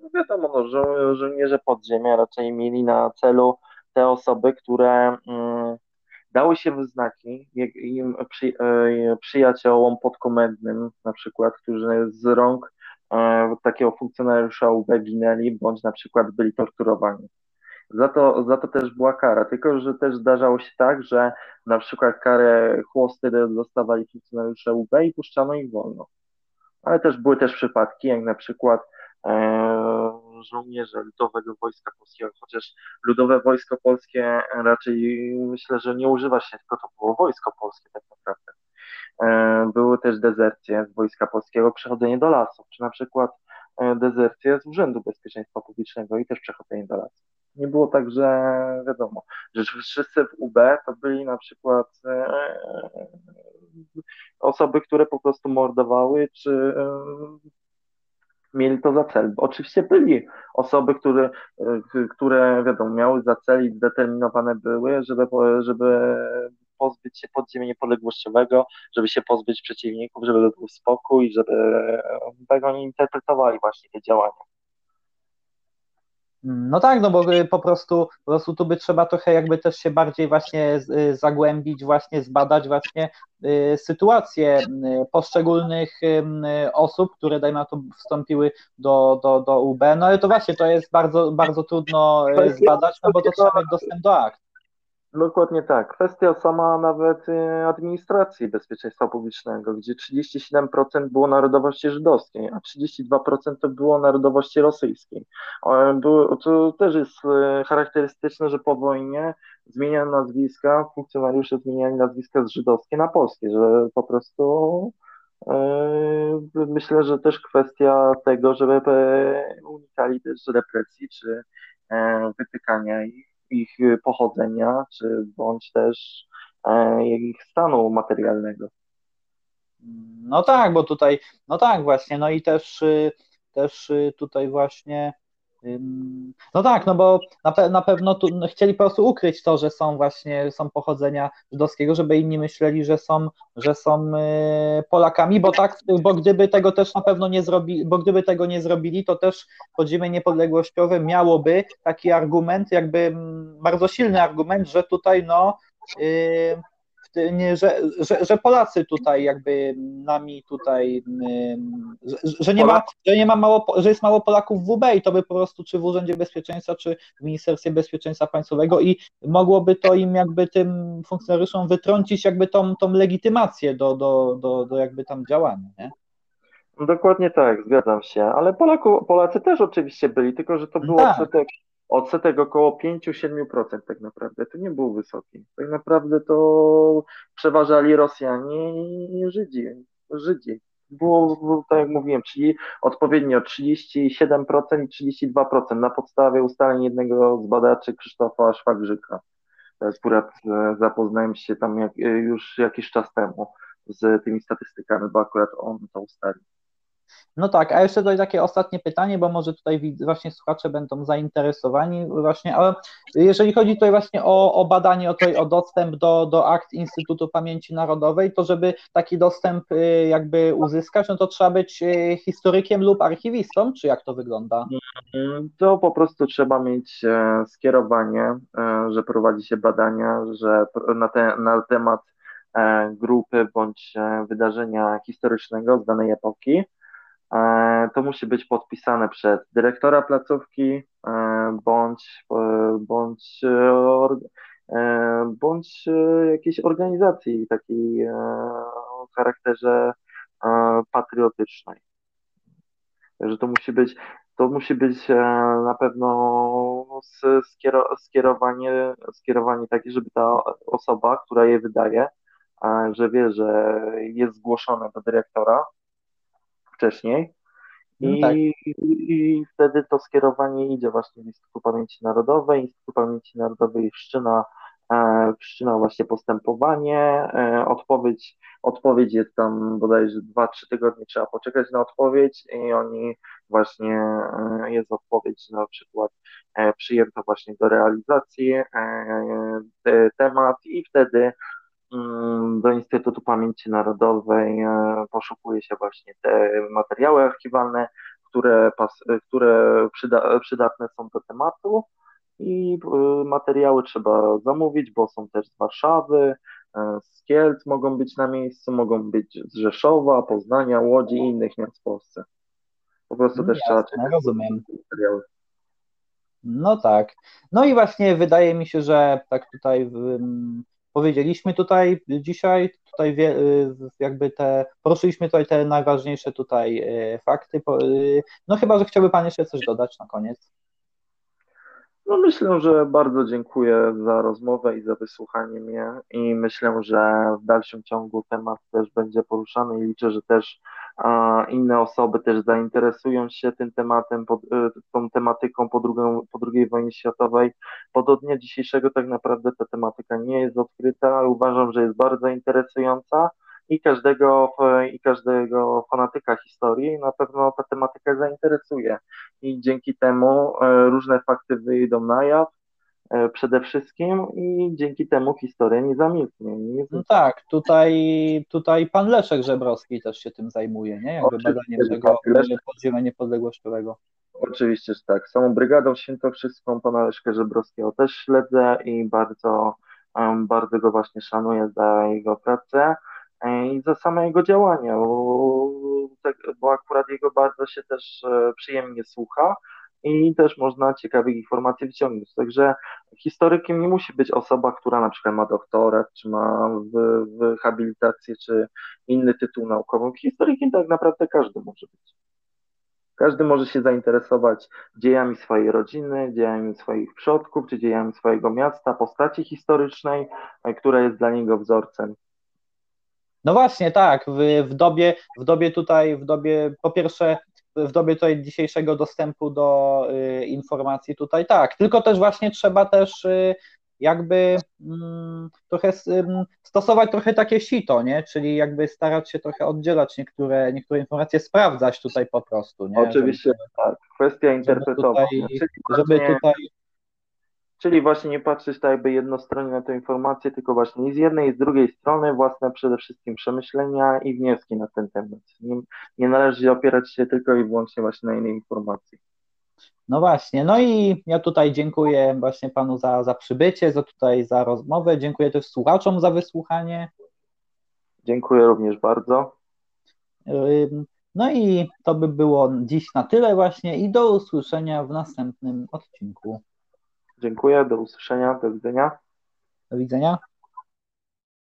no wiadomo, no, żo żołnierze podziemia raczej mieli na celu te osoby, które mm, dały się we znaki im przy, e, przyjaciołom podkomendnym, na przykład, którzy z rąk e, takiego funkcjonariusza UB ginęli, bądź na przykład byli torturowani. Za to, za to też była kara, tylko że też zdarzało się tak, że na przykład karę chłosty dostawali funkcjonariusze UB i puszczano ich wolno. Ale też były też przypadki, jak na przykład e, żołnierze Ludowego Wojska Polskiego, chociaż Ludowe Wojsko Polskie raczej myślę, że nie używa się, tylko to było Wojsko Polskie tak naprawdę. E, były też dezercje z Wojska Polskiego, przechodzenie do lasów, czy na przykład e, dezercje z Urzędu Bezpieczeństwa Publicznego i też przechodzenie do lasów. Nie było tak, że wiadomo, że wszyscy w UB to byli na przykład e, osoby, które po prostu mordowały, czy mieli to za cel. Oczywiście byli osoby, które, które wiadomo, miały za cel i zdeterminowane były, żeby, żeby pozbyć się podziemia niepodległościowego, żeby się pozbyć przeciwników, żeby był spokój, żeby tak oni interpretowali właśnie te działania. No tak, no bo y, po prostu, po prostu tu by trzeba trochę jakby też się bardziej właśnie y, zagłębić, właśnie zbadać właśnie y, sytuację poszczególnych osób, które dajmy na to wstąpiły do, do, do UB, no ale to właśnie to jest bardzo, bardzo trudno zbadać, no bo to trzeba mieć dostęp do akt. Dokładnie tak. Kwestia sama nawet y, administracji bezpieczeństwa publicznego, gdzie 37% było narodowości żydowskiej, a 32% to było narodowości rosyjskiej. To też jest y, charakterystyczne, że po wojnie zmieniano nazwiska, funkcjonariusze zmieniali nazwiska z żydowskie na polskie, że po prostu y, myślę, że też kwestia tego, żeby unikali też represji czy wytykania ich ich pochodzenia, czy bądź też e, ich stanu materialnego. No tak, bo tutaj, no tak właśnie, no i też, y, też y, tutaj właśnie no tak, no bo na, pe na pewno tu, no chcieli po prostu ukryć to, że są właśnie, są pochodzenia żydowskiego, żeby inni myśleli, że są, że są y, Polakami, bo tak, bo gdyby tego też na pewno nie zrobili, bo gdyby tego nie zrobili, to też podziemie niepodległościowe miałoby taki argument, jakby bardzo silny argument, że tutaj no y, nie, że, że, że Polacy tutaj jakby nami tutaj, że, nie ma, że nie ma mało, że jest mało Polaków w WB i to by po prostu czy w Urzędzie Bezpieczeństwa, czy w Ministerstwie Bezpieczeństwa Państwowego i mogłoby to im jakby tym funkcjonariuszom wytrącić jakby tą, tą legitymację do, do, do, do jakby tam działania, nie? Dokładnie tak, zgadzam się, ale Polaku, Polacy też oczywiście byli, tylko że to było tak. odsetek odsetek około 5-7% tak naprawdę. To nie był wysoki. Tak naprawdę to przeważali Rosjanie i Żydzi. Żydzi. Było, tak jak mówiłem, czyli odpowiednio 37% i 32% na podstawie ustaleń jednego z badaczy Krzysztofa Szwagrzyka. Akurat zapoznałem się tam jak, już jakiś czas temu z tymi statystykami, bo akurat on to ustalił. No tak, a jeszcze tutaj takie ostatnie pytanie, bo może tutaj właśnie słuchacze będą zainteresowani właśnie, ale jeżeli chodzi tutaj właśnie o, o badanie, o, tutaj, o dostęp do, do akt Instytutu Pamięci Narodowej, to żeby taki dostęp y, jakby uzyskać, no to trzeba być y, historykiem lub archiwistą, czy jak to wygląda? To po prostu trzeba mieć e, skierowanie, e, że prowadzi się badania, że na, te, na temat e, grupy bądź wydarzenia historycznego z danej epoki, to musi być podpisane przez dyrektora placówki e, bądź, e, bądź, bądź jakiejś organizacji takiej o charakterze patriotycznej. Także to musi być, to musi być na pewno skierowanie, skierowanie takie, żeby ta osoba, która je wydaje, że wie, że jest zgłoszone do dyrektora, wcześniej. No I, tak. I wtedy to skierowanie idzie właśnie w Instytut Pamięci Narodowej. Instytut Pamięci Narodowej wszczyna, e, wszczyna właśnie postępowanie. E, odpowiedź, odpowiedź jest tam bodajże 2-3 tygodnie, trzeba poczekać na odpowiedź i oni właśnie, e, jest odpowiedź na przykład e, przyjęto właśnie do realizacji e, temat i wtedy do Instytutu Pamięci Narodowej e, poszukuje się właśnie te materiały archiwalne, które, które przyda, przydatne są do tematu i e, materiały trzeba zamówić, bo są też z Warszawy, e, z Kielc mogą być na miejscu, mogą być z Rzeszowa, Poznania, Łodzi i innych miast w Polsce. Po prostu no też jasne, trzeba rozumiem. materiały. No tak. No i właśnie wydaje mi się, że tak tutaj powiedzieliśmy tutaj dzisiaj, tutaj y, jakby te, poruszyliśmy tutaj te najważniejsze tutaj y, fakty. Y, no chyba, że chciałby Pan jeszcze coś dodać na koniec. No myślę, że bardzo dziękuję za rozmowę i za wysłuchanie mnie i myślę, że w dalszym ciągu temat też będzie poruszany i liczę, że też inne osoby też zainteresują się tym tematem, e, tą tematyką po, drugą, po II wojnie światowej, bo do dnia dzisiejszego tak naprawdę ta tematyka nie jest odkryta, ale uważam, że jest bardzo interesująca i każdego, i każdego fanatyka historii na pewno ta tematyka zainteresuje i dzięki temu e, różne fakty wyjdą na jaw e, przede wszystkim i dzięki temu historia nie zamilknie. Nie no tak, tutaj, tutaj pan Leszek Żebrowski też się tym zajmuje, nie? Jakby Oczywiście, badaniem tego tak, podziemia niepodległościowego. Oczywiście, że tak. Samą Brygadą Świętokrzyską pana Leszka Żebrowskiego też śledzę i bardzo, bardzo go właśnie szanuję za jego pracę i za same jego działania, bo, tak, bo akurat jego bardzo się też e, przyjemnie słucha i też można ciekawych informacji wyciągnąć. Także historykiem nie musi być osoba, która na przykład ma doktorat, czy ma w, w habilitację, czy inny tytuł naukowy. Historykiem tak naprawdę każdy może być. Każdy może się zainteresować dziejami swojej rodziny, dziejami swoich przodków, czy dziejami swojego miasta, postaci historycznej, e, która jest dla niego wzorcem. No właśnie, tak, w, w, dobie, w dobie tutaj, w dobie, po pierwsze, w dobie tutaj dzisiejszego dostępu do y, informacji tutaj tak, tylko też właśnie trzeba też y, jakby mm, trochę stosować trochę takie sito, nie? Czyli jakby starać się trochę oddzielać niektóre, niektóre informacje, sprawdzać tutaj po prostu, nie? Oczywiście żeby, tak. Kwestia interpretowania. Żeby tutaj, żeby tutaj Czyli właśnie nie patrzeć tak jakby jednostronnie na tę informację, tylko właśnie i z jednej i z drugiej strony własne przede wszystkim przemyślenia i wnioski na ten temat. Nie, nie należy opierać się tylko i wyłącznie właśnie na innej informacji. No właśnie, no i ja tutaj dziękuję właśnie panu za, za przybycie, za tutaj za rozmowę, dziękuję też słuchaczom za wysłuchanie. Dziękuję również bardzo. No i to by było dziś na tyle właśnie i do usłyszenia w następnym odcinku. Dziękuję, do usłyszenia, do widzenia. Do widzenia.